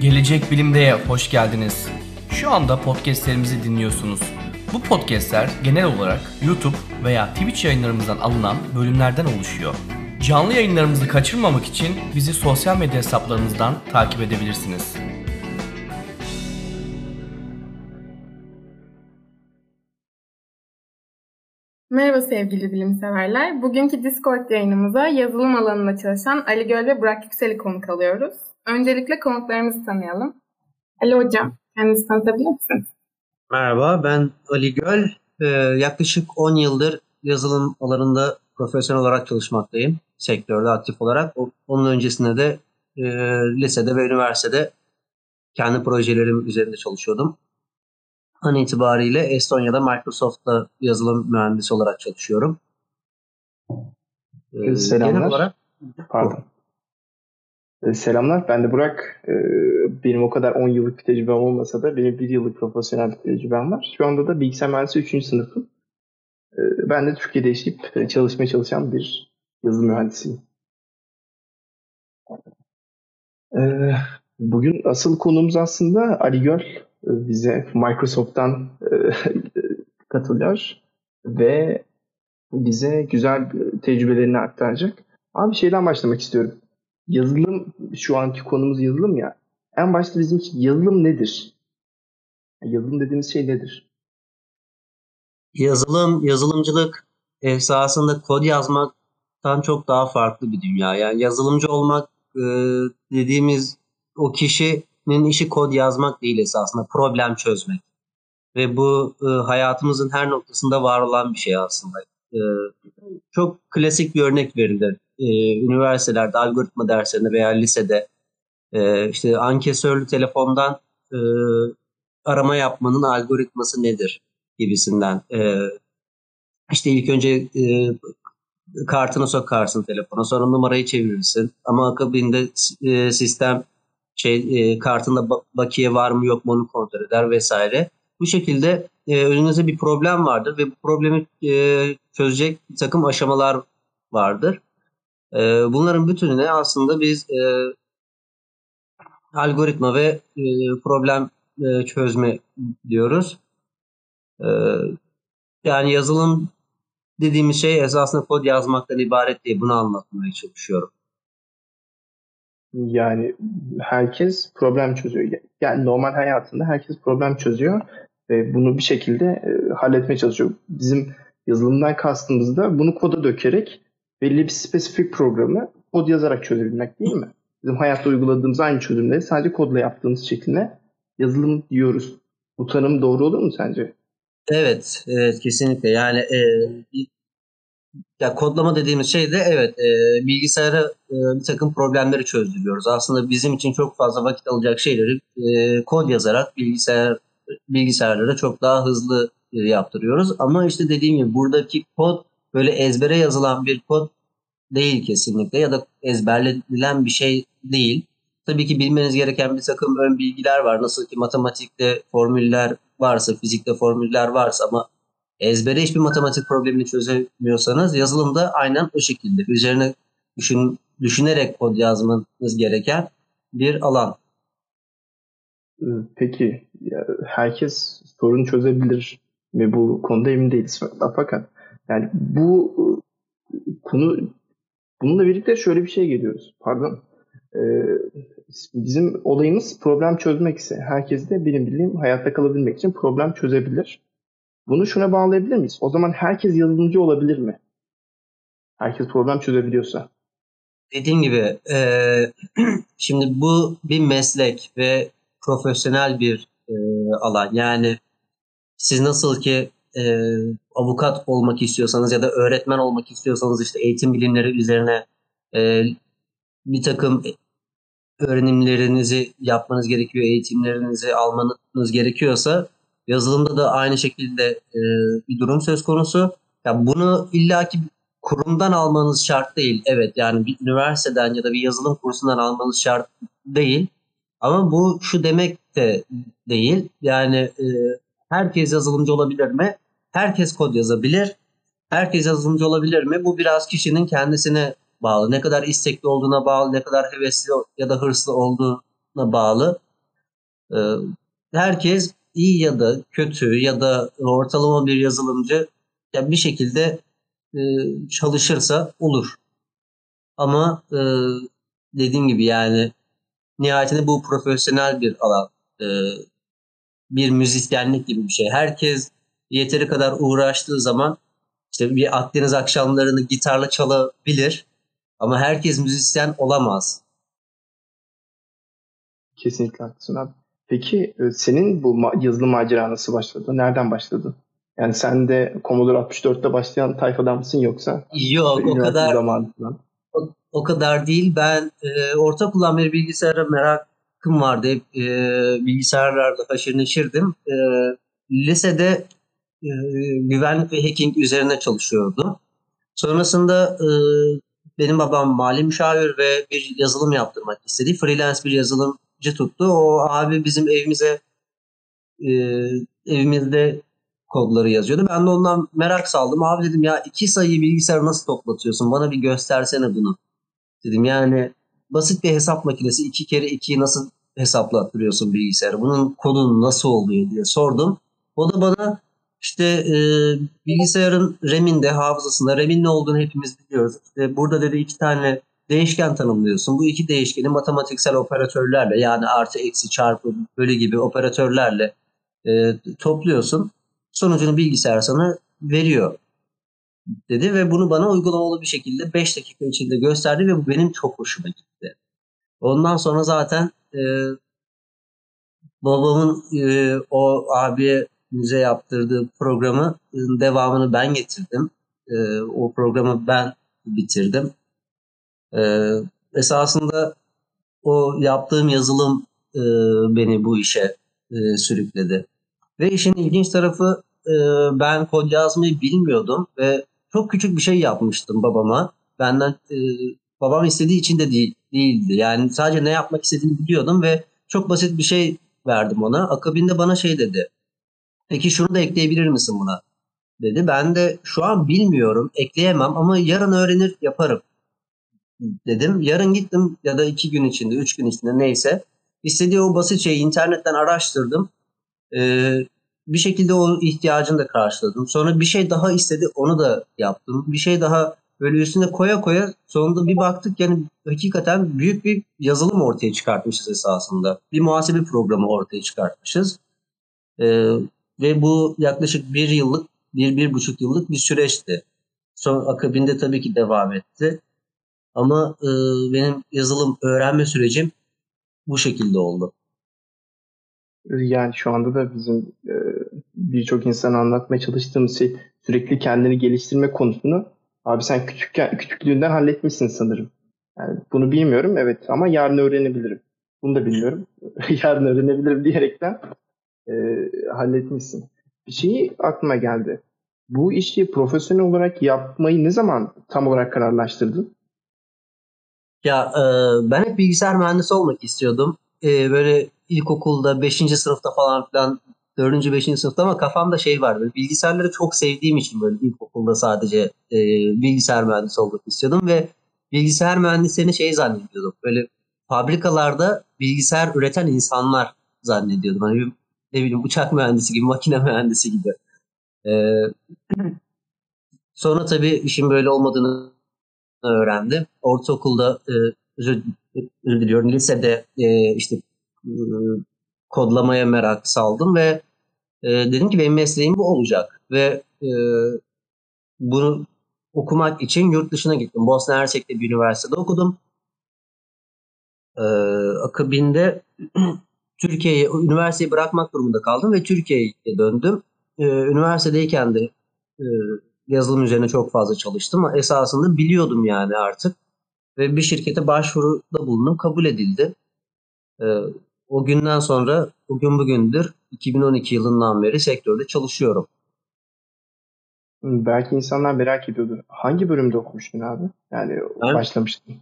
Gelecek Bilim'de hoş geldiniz. Şu anda podcastlerimizi dinliyorsunuz. Bu podcastler genel olarak YouTube veya Twitch yayınlarımızdan alınan bölümlerden oluşuyor. Canlı yayınlarımızı kaçırmamak için bizi sosyal medya hesaplarımızdan takip edebilirsiniz. Merhaba sevgili bilimseverler. Bugünkü Discord yayınımıza yazılım alanında çalışan Ali Göl ve Burak Yüksel'i konuk alıyoruz. Öncelikle konuklarımızı tanıyalım. Ali Hocam, kendinizi tanıtabilir misiniz? Merhaba, ben Ali Göl. Ee, yaklaşık 10 yıldır yazılım alanında profesyonel olarak çalışmaktayım. Sektörde aktif olarak. Onun öncesinde de e, lisede ve üniversitede kendi projelerim üzerinde çalışıyordum. An itibariyle Estonya'da Microsoft'ta yazılım mühendisi olarak çalışıyorum. Ee, Selamlar. Genel olarak, Pardon. Ee, selamlar. Ben de Burak. Ee, benim o kadar 10 yıllık bir tecrübem olmasa da benim 1 yıllık profesyonel bir tecrübem var. Şu anda da bilgisayar mühendisi 3. sınıfım. Ee, ben de Türkiye'de yaşayıp e, çalışmaya çalışan bir yazılım mühendisiyim. Bugün asıl konumuz aslında Ali Göl bize Microsoft'tan e, katılıyor ve bize güzel tecrübelerini aktaracak. Abi şeyden başlamak istiyorum. Yazılım, şu anki konumuz yazılım ya. En başta bizim için yazılım nedir? Yazılım dediğimiz şey nedir? Yazılım, yazılımcılık esasında kod yazmaktan çok daha farklı bir dünya. Yani yazılımcı olmak e, dediğimiz o kişinin işi kod yazmak değil esasında problem çözmek. Ve bu e, hayatımızın her noktasında var olan bir şey aslında. E, çok klasik bir örnek verilir. E, üniversitelerde algoritma derslerinde veya lisede e, işte ankesörlü telefondan arama yapmanın algoritması nedir gibisinden. İşte ilk önce kartını sokarsın telefona sonra numarayı çevirirsin ama akabinde sistem şey kartında bakiye var mı yok mu onu kontrol eder vesaire. Bu şekilde e, önünüzde bir problem vardır ve bu problemi e, çözecek bir takım aşamalar vardır. E, bunların bütününe aslında biz e, algoritma ve e, problem e, çözme diyoruz. E, yani yazılım dediğimiz şey esasında kod yazmaktan ibaret diye bunu anlatmaya çalışıyorum. Yani herkes problem çözüyor. Yani normal hayatında herkes problem çözüyor ve bunu bir şekilde e, halletmeye çalışıyor. Bizim yazılımdan kastımız da bunu koda dökerek belli bir spesifik programı kod yazarak çözebilmek değil mi? Bizim hayatta uyguladığımız aynı çözümleri sadece kodla yaptığımız şekilde yazılım diyoruz. Bu tanım doğru olur mu sence? Evet, evet kesinlikle. Yani e, ya kodlama dediğimiz şey de evet e, bilgisayara e, bir takım problemleri çözdürüyoruz. Aslında bizim için çok fazla vakit alacak şeyleri e, kod yazarak bilgisayar bilgisayarlara çok daha hızlı e, yaptırıyoruz. Ama işte dediğim gibi buradaki kod böyle ezbere yazılan bir kod değil kesinlikle ya da ezberlenilen bir şey değil. Tabii ki bilmeniz gereken bir takım ön bilgiler var. Nasıl ki matematikte formüller varsa, fizikte formüller varsa ama ezbere hiçbir matematik problemini çözemiyorsanız yazılımda aynen o şekilde. Üzerine düşün, düşünerek kod yazmanız gereken bir alan. Ee, peki herkes sorun çözebilir mi bu konuda emin değiliz. Fakat yani bu konu bununla birlikte şöyle bir şey geliyoruz. Pardon. Ee, bizim olayımız problem çözmek ise herkes de benim bildiğim hayatta kalabilmek için problem çözebilir. Bunu şuna bağlayabilir miyiz? O zaman herkes yazılımcı olabilir mi? Herkes problem çözebiliyorsa. Dediğim gibi e, şimdi bu bir meslek ve profesyonel bir e, alan. Yani siz nasıl ki e, avukat olmak istiyorsanız ya da öğretmen olmak istiyorsanız işte eğitim bilimleri üzerine e, bir takım öğrenimlerinizi yapmanız gerekiyor, eğitimlerinizi almanız gerekiyorsa yazılımda da aynı şekilde e, bir durum söz konusu. Ya bunu illaki kurumdan almanız şart değil. Evet yani bir üniversiteden ya da bir yazılım kursundan almanız şart değil. Ama bu şu demek de değil. Yani e, herkes yazılımcı olabilir mi? Herkes kod yazabilir. Herkes yazılımcı olabilir mi? Bu biraz kişinin kendisine bağlı. Ne kadar istekli olduğuna bağlı, ne kadar hevesli ya da hırslı olduğuna bağlı. E, herkes iyi ya da kötü ya da ortalama bir yazılımcı ya bir şekilde e, çalışırsa olur. Ama e, dediğim gibi yani nihayetinde bu profesyonel bir alan. E, bir müzisyenlik gibi bir şey. Herkes yeteri kadar uğraştığı zaman işte bir Akdeniz akşamlarını gitarla çalabilir ama herkes müzisyen olamaz. Kesinlikle haklısın abi. Peki e, senin bu yazılım macera nasıl başladı? Nereden başladı? Yani sen de Commodore 64'te başlayan tayfadan mısın yoksa? Yok o kadar o, kadar değil. Ben e, ortaokuldan beri bilgisayara merakım vardı. Hep e, bilgisayarlarla haşır neşirdim. E, lisede e, güvenlik ve hacking üzerine çalışıyordu. Sonrasında e, benim babam mali müşavir ve bir yazılım yaptırmak istedi. Freelance bir yazılımcı tuttu. O abi bizim evimize e, evimizde kodları yazıyordu. Ben de ondan merak saldım. Abi dedim ya iki sayıyı bilgisayar nasıl toplatıyorsun? Bana bir göstersene bunu. Dedim yani basit bir hesap makinesi iki kere ikiyi nasıl hesaplattırıyorsun bilgisayarı? Bunun kodu nasıl oluyor diye sordum. O da bana işte e, bilgisayarın RAM'inde, hafızasında RAM'in ne olduğunu hepimiz biliyoruz. İşte burada dedi iki tane değişken tanımlıyorsun. Bu iki değişkeni matematiksel operatörlerle yani artı, eksi, çarpı, bölü gibi operatörlerle e, topluyorsun. Sonucunu bilgisayar sana veriyor dedi ve bunu bana uygulamalı bir şekilde 5 dakika içinde gösterdi ve bu benim çok hoşuma gitti. Ondan sonra zaten e, babamın e, o abiye müze yaptırdığı programı devamını ben getirdim. E, o programı ben bitirdim. E, esasında o yaptığım yazılım e, beni bu işe e, sürükledi. Ve işin ilginç tarafı e, ben kod yazmayı bilmiyordum ve çok küçük bir şey yapmıştım babama. Benden e, babam istediği için de değil, değildi. Yani sadece ne yapmak istediğini biliyordum ve çok basit bir şey verdim ona. Akabinde bana şey dedi. Peki şunu da ekleyebilir misin buna? Dedi. Ben de şu an bilmiyorum, ekleyemem ama yarın öğrenir yaparım dedim. Yarın gittim ya da iki gün içinde, üç gün içinde neyse. İstediği o basit şeyi internetten araştırdım. Ee, bir şekilde o ihtiyacını da karşıladım. Sonra bir şey daha istedi onu da yaptım. Bir şey daha böyle üstüne koya koya sonunda bir baktık yani hakikaten büyük bir yazılım ortaya çıkartmışız esasında. Bir muhasebe programı ortaya çıkartmışız. Ee, ve bu yaklaşık bir yıllık, bir, bir buçuk yıllık bir süreçti. Son akabinde tabii ki devam etti. Ama e, benim yazılım öğrenme sürecim bu şekilde oldu. Yani şu anda da bizim e, birçok insana anlatmaya çalıştığımız şey sürekli kendini geliştirme konusunu abi sen küçükken küçüklüğünden halletmişsin sanırım. Yani bunu bilmiyorum evet ama yarın öğrenebilirim. Bunu da bilmiyorum. yarın öğrenebilirim diyerekten e, halletmişsin. Bir şeyi aklıma geldi. Bu işi profesyonel olarak yapmayı ne zaman tam olarak kararlaştırdın? Ya e, ben hep bilgisayar mühendisi olmak istiyordum. E, böyle ilkokulda 5. sınıfta falan filan 4. 5. sınıfta ama kafamda şey var. Böyle bilgisayarları çok sevdiğim için böyle ilkokulda sadece e, bilgisayar mühendisi olmak istiyordum ve bilgisayar mühendislerini şey zannediyordum. Böyle fabrikalarda bilgisayar üreten insanlar zannediyordum. Hani bir, ne bileyim uçak mühendisi gibi, makine mühendisi gibi. Ee, sonra tabii işin böyle olmadığını öğrendim. Ortaokulda e, özür, özür diliyorum lisede e, işte e, kodlamaya merak saldım ve e, dedim ki benim mesleğim bu olacak ve e, bunu okumak için yurt dışına gittim. Bosna Hersek'te bir üniversitede okudum. E, akabinde Türkiye'ye üniversiteyi bırakmak durumunda kaldım ve Türkiye'ye döndüm. E, üniversitedeyken de e, yazılım üzerine çok fazla çalıştım. Esasında biliyordum yani artık. Ve bir şirkete başvuruda bulundum. Kabul edildi. E, o günden sonra bugün bugündür 2012 yılından beri sektörde çalışıyorum. Belki insanlar merak ediyordur. Hangi bölümde okumuştun abi? Yani ben, başlamıştın.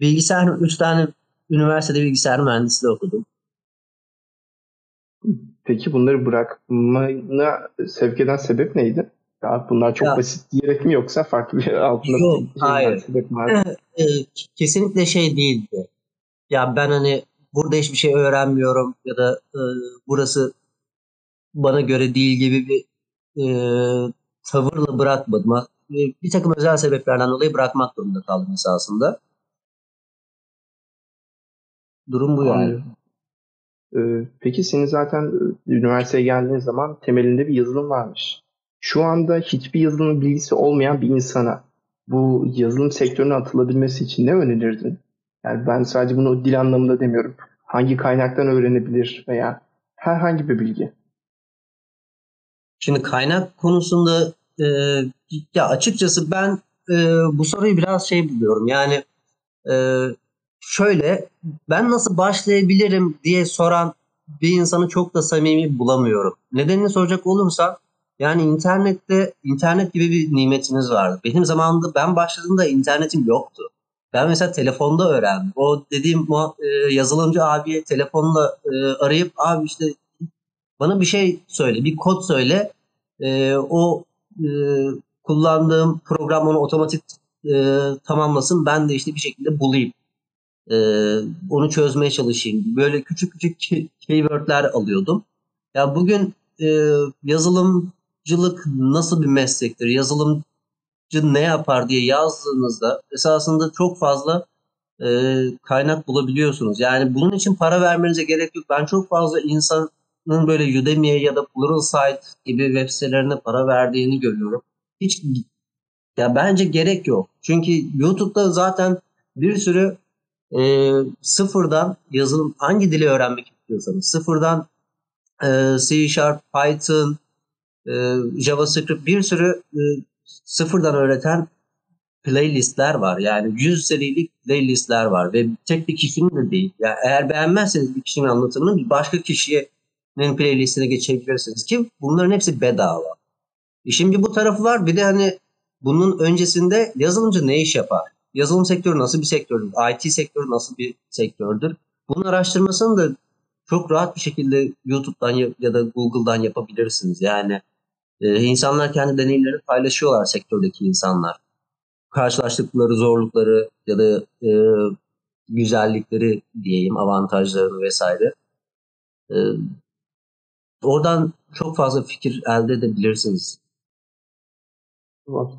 Bilgisayar, 3 tane üniversitede bilgisayar mühendisliği okudum. Peki bunları bırakmana sevk eden sebep neydi? Ya bunlar çok ya, basit diyerek mi yoksa farklı bir altında yok, bir hayır. sebep var? Ee, kesinlikle şey değildi. Ya ben hani burada hiçbir şey öğrenmiyorum ya da e, burası bana göre değil gibi bir e, tavırla bırakmadım. E, bir takım özel sebeplerden dolayı bırakmak durumunda kaldım esasında. Durum bu yani. Ee, peki senin zaten e, üniversiteye geldiğin zaman temelinde bir yazılım varmış. Şu anda hiçbir yazılım bilgisi olmayan bir insana bu yazılım sektörüne atılabilmesi için ne önerirdin? Yani ben sadece bunu dil anlamında demiyorum. Hangi kaynaktan öğrenebilir veya herhangi bir bilgi. Şimdi kaynak konusunda e, ya açıkçası ben e, bu soruyu biraz şey buluyorum. Yani e, şöyle ben nasıl başlayabilirim diye soran bir insanı çok da samimi bulamıyorum. Nedenini soracak olursa yani internette internet gibi bir nimetiniz vardı. Benim zamanımda ben başladığımda internetim yoktu. Ben mesela telefonda öğrendim. O dediğim e, yazılımcı abiye telefonla e, arayıp abi işte bana bir şey söyle, bir kod söyle. E, o e, kullandığım program onu otomatik e, tamamlasın. Ben de işte bir şekilde bulayım. E, onu çözmeye çalışayım. Böyle küçük küçük keywordler alıyordum. Ya bugün e, yazılımcılık nasıl bir meslektir? Yazılımcı ne yapar diye yazdığınızda esasında çok fazla e, kaynak bulabiliyorsunuz. Yani bunun için para vermenize gerek yok. Ben çok fazla insanın böyle Udemy'ye ya da Pluralsight gibi web sitelerine para verdiğini görüyorum. Hiç ya bence gerek yok. Çünkü YouTube'da zaten bir sürü e, sıfırdan yazılım hangi dili öğrenmek istiyorsanız sıfırdan e, C Sharp, Python, e, JavaScript bir sürü e, sıfırdan öğreten playlistler var. Yani 100 serilik playlistler var ve tek bir kişinin de değil. Yani eğer beğenmezseniz bir kişinin anlatımını bir başka kişinin playlistine geçebilirsiniz ki bunların hepsi bedava. E şimdi bu tarafı var. Bir de hani bunun öncesinde yazılımcı ne iş yapar? yazılım sektörü nasıl bir sektördür? IT sektörü nasıl bir sektördür? Bunun araştırmasını da çok rahat bir şekilde YouTube'dan ya da Google'dan yapabilirsiniz. Yani e, insanlar kendi deneyimlerini paylaşıyorlar sektördeki insanlar. Karşılaştıkları zorlukları ya da e, güzellikleri diyeyim, avantajlarını vesaire. E, oradan çok fazla fikir elde edebilirsiniz.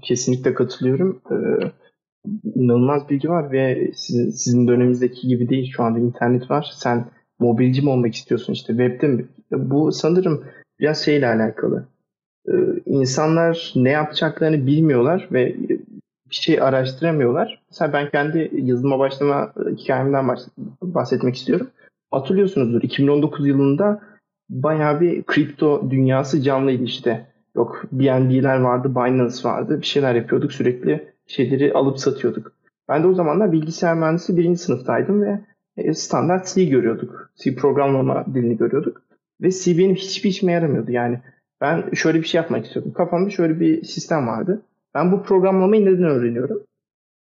Kesinlikle katılıyorum. Ee, inanılmaz bilgi var ve sizin, sizin döneminizdeki gibi değil. Şu anda internet var. Sen mobilci mi olmak istiyorsun işte webde mi? Bu sanırım biraz şeyle alakalı. Ee, insanlar ne yapacaklarını bilmiyorlar ve bir şey araştıramıyorlar. Mesela ben kendi yazılıma başlama hikayemden bahsetmek istiyorum. Hatırlıyorsunuzdur 2019 yılında bayağı bir kripto dünyası canlıydı işte. Yok BNB'ler vardı, Binance vardı. Bir şeyler yapıyorduk sürekli şeyleri alıp satıyorduk. Ben de o zamanlar bilgisayar mühendisi birinci sınıftaydım ve e, standart C görüyorduk. C programlama dilini görüyorduk. Ve C benim hiçbir işime yaramıyordu. Yani ben şöyle bir şey yapmak istiyordum. Kafamda şöyle bir sistem vardı. Ben bu programlamayı neden öğreniyorum?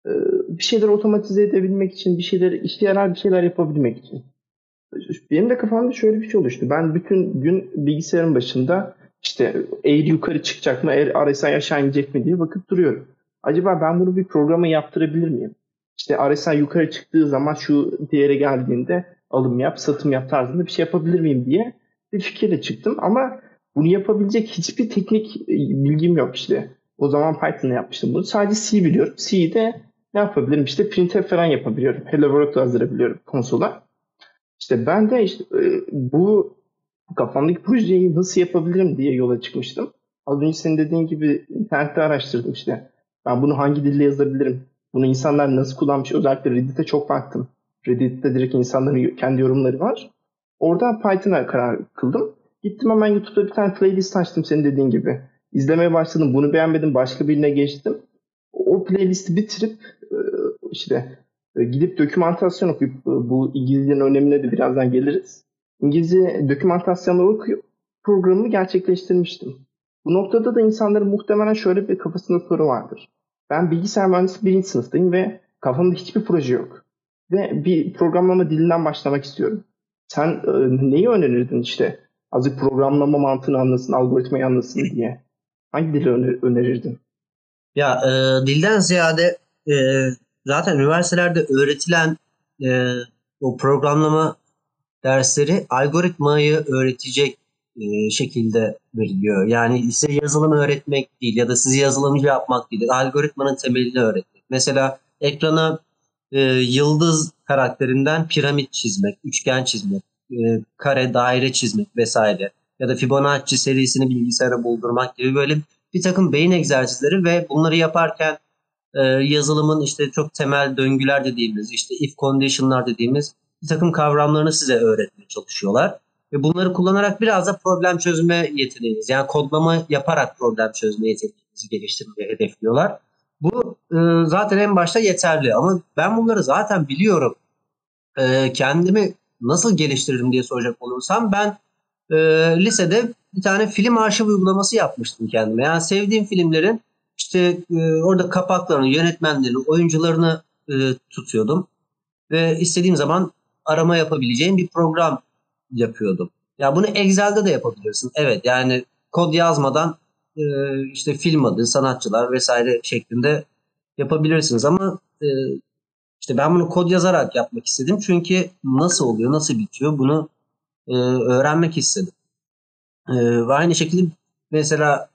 Ee, bir şeyler otomatize edebilmek için, bir şeyler işe yarar bir şeyler yapabilmek için. Benim de kafamda şöyle bir şey oluştu. Ben bütün gün bilgisayarın başında işte eğri yukarı çıkacak mı, RSI aşağı inecek mi diye bakıp duruyorum acaba ben bunu bir programa yaptırabilir miyim? İşte RSI yukarı çıktığı zaman şu değere geldiğinde alım yap, satım yap tarzında bir şey yapabilir miyim diye bir fikirle çıktım. Ama bunu yapabilecek hiçbir teknik e, bilgim yok işte. O zaman Python'la yapmıştım bunu. Sadece C biliyorum. C'de ne yapabilirim? İşte printf falan yapabiliyorum. Hello World yazdırabiliyorum konsola. İşte ben de işte e, bu kafamdaki projeyi nasıl yapabilirim diye yola çıkmıştım. Az önce senin dediğin gibi internette araştırdım işte. Ben bunu hangi dille yazabilirim? Bunu insanlar nasıl kullanmış? Özellikle Reddit'e çok baktım. Reddit'te direkt insanların kendi yorumları var. Orada Python'a karar kıldım. Gittim hemen YouTube'da bir tane playlist açtım senin dediğin gibi. İzlemeye başladım. Bunu beğenmedim. Başka birine geçtim. O playlisti bitirip e, işte e, gidip dokümantasyon okuyup e, bu İngilizcenin önemine de birazdan geliriz. İngilizce dokümantasyonları okuyup programı gerçekleştirmiştim. Bu noktada da insanların muhtemelen şöyle bir kafasında soru vardır. Ben bilgisayar mühendisi birinci sınıftayım ve kafamda hiçbir proje yok. Ve bir programlama dilinden başlamak istiyorum. Sen e, neyi önerirdin işte? Azıcık programlama mantığını anlasın, algoritmayı anlasın diye. Hangi dili öner- önerirdin? Ya e, dilden ziyade e, zaten üniversitelerde öğretilen e, o programlama dersleri algoritmayı öğretecek e, şekilde veriliyor. Yani size yazılım öğretmek değil ya da sizi yazılımcı yapmak değil. Algoritmanın temelini öğretmek. Mesela ekrana e, yıldız karakterinden piramit çizmek, üçgen çizmek, e, kare, daire çizmek vesaire ya da Fibonacci serisini bilgisayara buldurmak gibi böyle bir takım beyin egzersizleri ve bunları yaparken e, yazılımın işte çok temel döngüler dediğimiz, işte if condition'lar dediğimiz bir takım kavramlarını size öğretmeye çalışıyorlar. Ve bunları kullanarak biraz da problem çözme yeteneğiniz, yani kodlama yaparak problem çözme yeteneğinizi geliştirmeyi hedefliyorlar. Bu e, zaten en başta yeterli ama ben bunları zaten biliyorum. Kendimi nasıl geliştiririm diye soracak olursam ben e, lisede bir tane film arşiv uygulaması yapmıştım kendime. Yani sevdiğim filmlerin işte e, orada kapaklarını, yönetmenlerini, oyuncularını e, tutuyordum. Ve istediğim zaman arama yapabileceğim bir program yapıyordum. Ya bunu Excel'de de yapabilirsin. Evet yani kod yazmadan e, işte film adı, sanatçılar vesaire şeklinde yapabilirsiniz ama e, işte ben bunu kod yazarak yapmak istedim. Çünkü nasıl oluyor, nasıl bitiyor bunu e, öğrenmek istedim. E, ve aynı şekilde mesela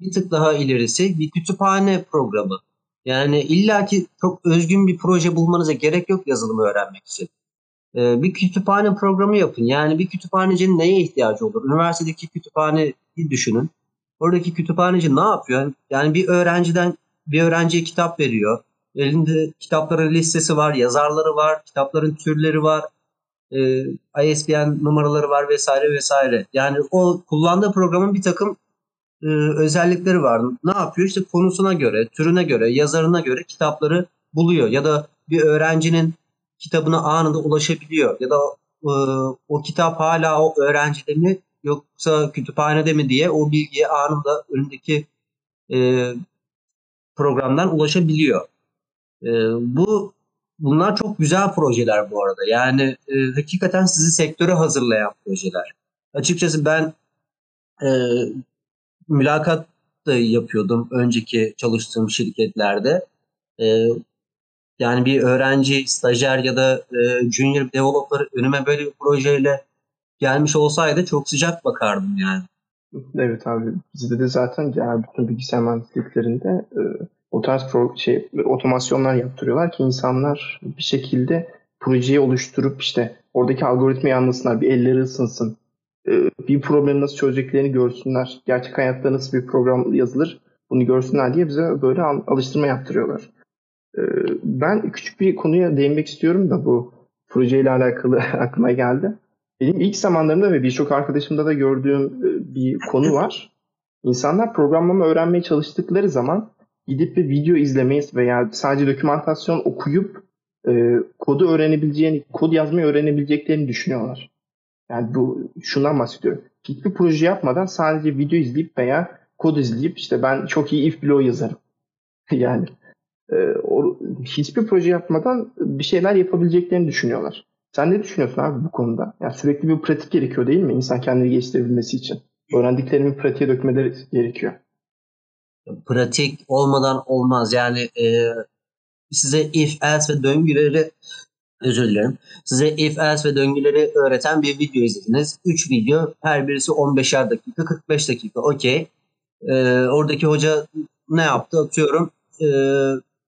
bir tık daha ilerisi bir kütüphane programı. Yani illaki çok özgün bir proje bulmanıza gerek yok yazılımı öğrenmek için. Ee, bir kütüphane programı yapın. Yani bir kütüphanecinin neye ihtiyacı olur? Üniversitedeki kütüphaneyi düşünün. Oradaki kütüphaneci ne yapıyor? Yani bir öğrenciden bir öğrenciye kitap veriyor. Elinde kitapların listesi var, yazarları var, kitapların türleri var, e, ISBN numaraları var vesaire vesaire. Yani o kullandığı programın bir takım e, özellikleri var. Ne yapıyor? İşte konusuna göre, türüne göre, yazarına göre kitapları buluyor. Ya da bir öğrencinin kitabına anında ulaşabiliyor. Ya da e, o kitap hala o öğrencide mi yoksa kütüphanede mi diye o bilgiye anında önündeki e, programdan ulaşabiliyor. E, bu bunlar çok güzel projeler bu arada. Yani e, hakikaten sizi sektöre hazırlayan projeler. Açıkçası ben e, mülakat da yapıyordum önceki çalıştığım şirketlerde. E, yani bir öğrenci, stajyer ya da e, junior developer önüme böyle bir projeyle gelmiş olsaydı çok sıcak bakardım yani. Evet abi bizde de zaten genel bütün bilgisayar mühendisliklerinde e, o tarz pro, şey otomasyonlar yaptırıyorlar ki insanlar bir şekilde projeyi oluşturup işte oradaki algoritmayı anlasınlar, bir elleri ısınsın. E, bir problemi nasıl çözeceklerini görsünler. Gerçek hayatta nasıl bir program yazılır bunu görsünler diye bize böyle alıştırma yaptırıyorlar. E, ben küçük bir konuya değinmek istiyorum da bu projeyle alakalı aklıma geldi. Benim ilk zamanlarımda ve birçok arkadaşımda da gördüğüm e, bir konu var. İnsanlar programlama öğrenmeye çalıştıkları zaman gidip bir video izlemeyi veya sadece dokümantasyon okuyup e, kodu öğrenebileceğini, kod yazmayı öğrenebileceklerini düşünüyorlar. Yani bu şundan bahsediyorum. Hiçbir proje yapmadan sadece video izleyip veya kod izleyip işte ben çok iyi if bloğu yazarım. yani e, o, hiçbir proje yapmadan bir şeyler yapabileceklerini düşünüyorlar. Sen ne düşünüyorsun abi bu konuda? Yani sürekli bir pratik gerekiyor değil mi insan kendini geliştirebilmesi için? Öğrendiklerimi pratiğe dökmeleri gerekiyor. Pratik olmadan olmaz. Yani e, size if, else ve döngüleri özür dilerim. Size if, else ve döngüleri öğreten bir video izlediniz. 3 video. Her birisi 15'er dakika, 45 dakika. Okey. E, oradaki hoca ne yaptı? Atıyorum e,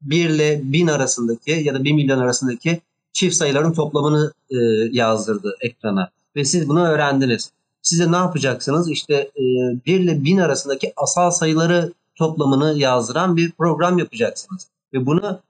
1 ile 1000 arasındaki ya da 1 milyon arasındaki çift sayıların toplamını e, yazdırdı ekrana. Ve siz bunu öğrendiniz. Siz de ne yapacaksınız? İşte e, 1 ile 1000 arasındaki asal sayıları toplamını yazdıran bir program yapacaksınız. Ve bunu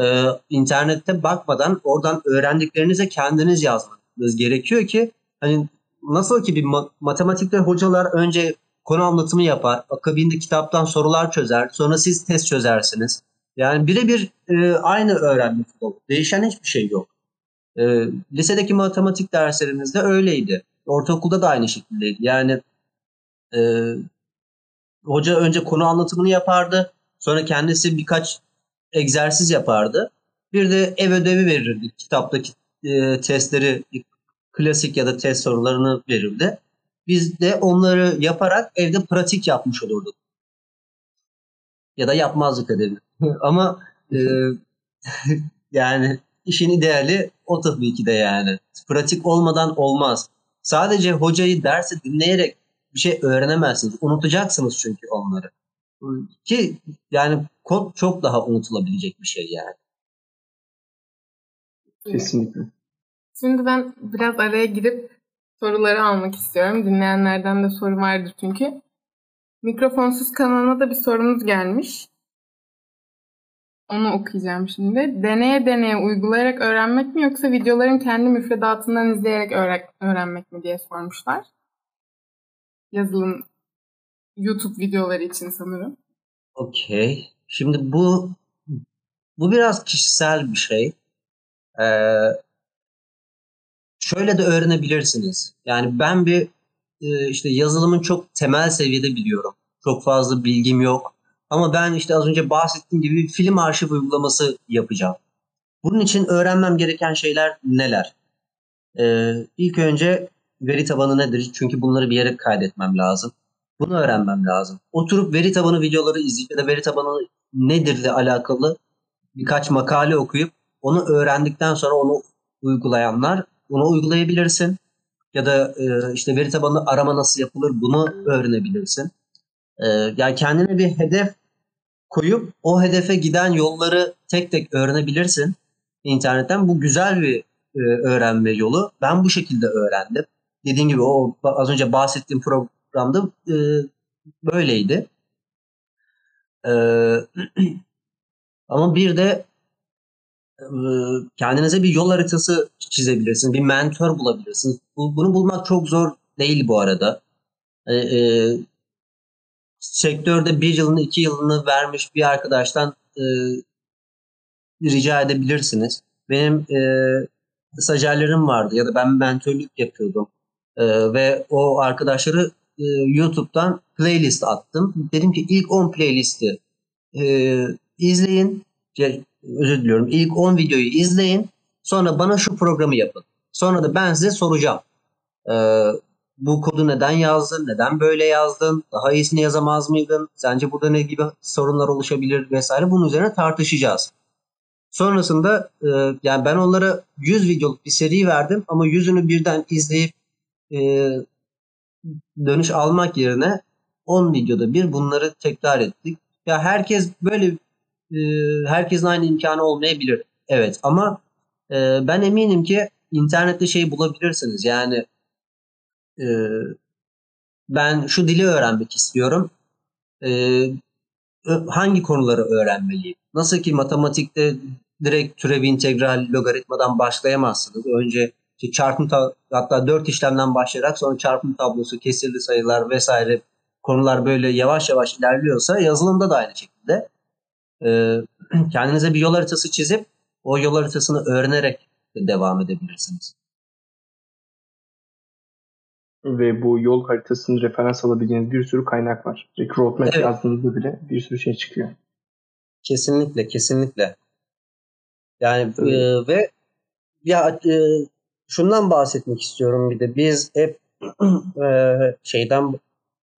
e, internette bakmadan oradan öğrendiklerinize kendiniz yazmanız gerekiyor ki hani nasıl ki bir ma- matematikte hocalar önce konu anlatımı yapar, akabinde kitaptan sorular çözer, sonra siz test çözersiniz. Yani birebir e, aynı öğrenme flow. Değişen hiçbir şey yok. E, lisedeki matematik derslerimizde öyleydi. Ortaokulda da aynı şekildeydi. Yani e, hoca önce konu anlatımını yapardı. Sonra kendisi birkaç egzersiz yapardı. Bir de ev ödevi verirdi. Kitaptaki e, testleri, klasik ya da test sorularını verirdi. Biz de onları yaparak evde pratik yapmış olurduk. Ya da yapmazdık ödevi. Ama e, yani işin ideali o tabii ki de yani. Pratik olmadan olmaz. Sadece hocayı dersi dinleyerek bir şey öğrenemezsiniz. Unutacaksınız çünkü onları. Ki yani kod çok daha unutulabilecek bir şey yani. Kesinlikle. Şimdi ben biraz araya girip soruları almak istiyorum. Dinleyenlerden de soru vardır çünkü. Mikrofonsuz kanalına da bir sorumuz gelmiş. Onu okuyacağım şimdi. Deneye deneye uygulayarak öğrenmek mi yoksa videoların kendi müfredatından izleyerek öğrenmek mi diye sormuşlar. Yazılım YouTube videoları için sanırım. Okey. Şimdi bu bu biraz kişisel bir şey. Ee, şöyle de öğrenebilirsiniz. Yani ben bir e, işte yazılımın çok temel seviyede biliyorum. Çok fazla bilgim yok. Ama ben işte az önce bahsettiğim gibi bir film arşiv uygulaması yapacağım. Bunun için öğrenmem gereken şeyler neler? Ee, ilk önce veri tabanı nedir? Çünkü bunları bir yere kaydetmem lazım. Bunu öğrenmem lazım. Oturup veri tabanı videoları izleyip ya da veri tabanı nedir ile alakalı birkaç makale okuyup onu öğrendikten sonra onu uygulayanlar bunu uygulayabilirsin. Ya da e, işte veri tabanı arama nasıl yapılır bunu öğrenebilirsin. E, yani kendine bir hedef koyup o hedefe giden yolları tek tek öğrenebilirsin internetten. Bu güzel bir e, öğrenme yolu. Ben bu şekilde öğrendim. Dediğim gibi o az önce bahsettiğim programda e, böyleydi. E, ama bir de kendinize bir yol haritası çizebilirsiniz. Bir mentor bulabilirsiniz. bunu bulmak çok zor değil bu arada. E, e, sektörde bir yılını iki yılını vermiş bir arkadaştan e, rica edebilirsiniz. Benim e, stajyerlerim vardı ya da ben mentörlük yapıyordum. E, ve o arkadaşları e, YouTube'dan playlist attım. Dedim ki ilk 10 playlisti e, izleyin özür diliyorum. İlk 10 videoyu izleyin. Sonra bana şu programı yapın. Sonra da ben size soracağım. Ee, bu kodu neden yazdın? Neden böyle yazdın? Daha iyisini yazamaz mıydın? Sence burada ne gibi sorunlar oluşabilir vesaire? Bunun üzerine tartışacağız. Sonrasında e, yani ben onlara 100 videoluk bir seri verdim ama yüzünü birden izleyip e, dönüş almak yerine 10 videoda bir bunları tekrar ettik. Ya herkes böyle e, herkesin aynı imkanı olmayabilir. Evet ama e, ben eminim ki internette şey bulabilirsiniz. Yani e, ben şu dili öğrenmek istiyorum. E, hangi konuları öğrenmeliyim? Nasıl ki matematikte direkt türev integral logaritmadan başlayamazsınız. Önce işte çarpım hatta dört işlemden başlayarak sonra çarpım tablosu, kesirli sayılar vesaire konular böyle yavaş yavaş ilerliyorsa yazılımda da aynı şekilde e, kendinize bir yol haritası çizip o yol haritasını öğrenerek devam edebilirsiniz. Ve bu yol haritasını referans alabileceğiniz bir sürü kaynak var. Roadmap evet. yazdığınızda bile bir sürü şey çıkıyor. Kesinlikle, kesinlikle. Yani e, ve ya e, şundan bahsetmek istiyorum bir de biz hep e, şeyden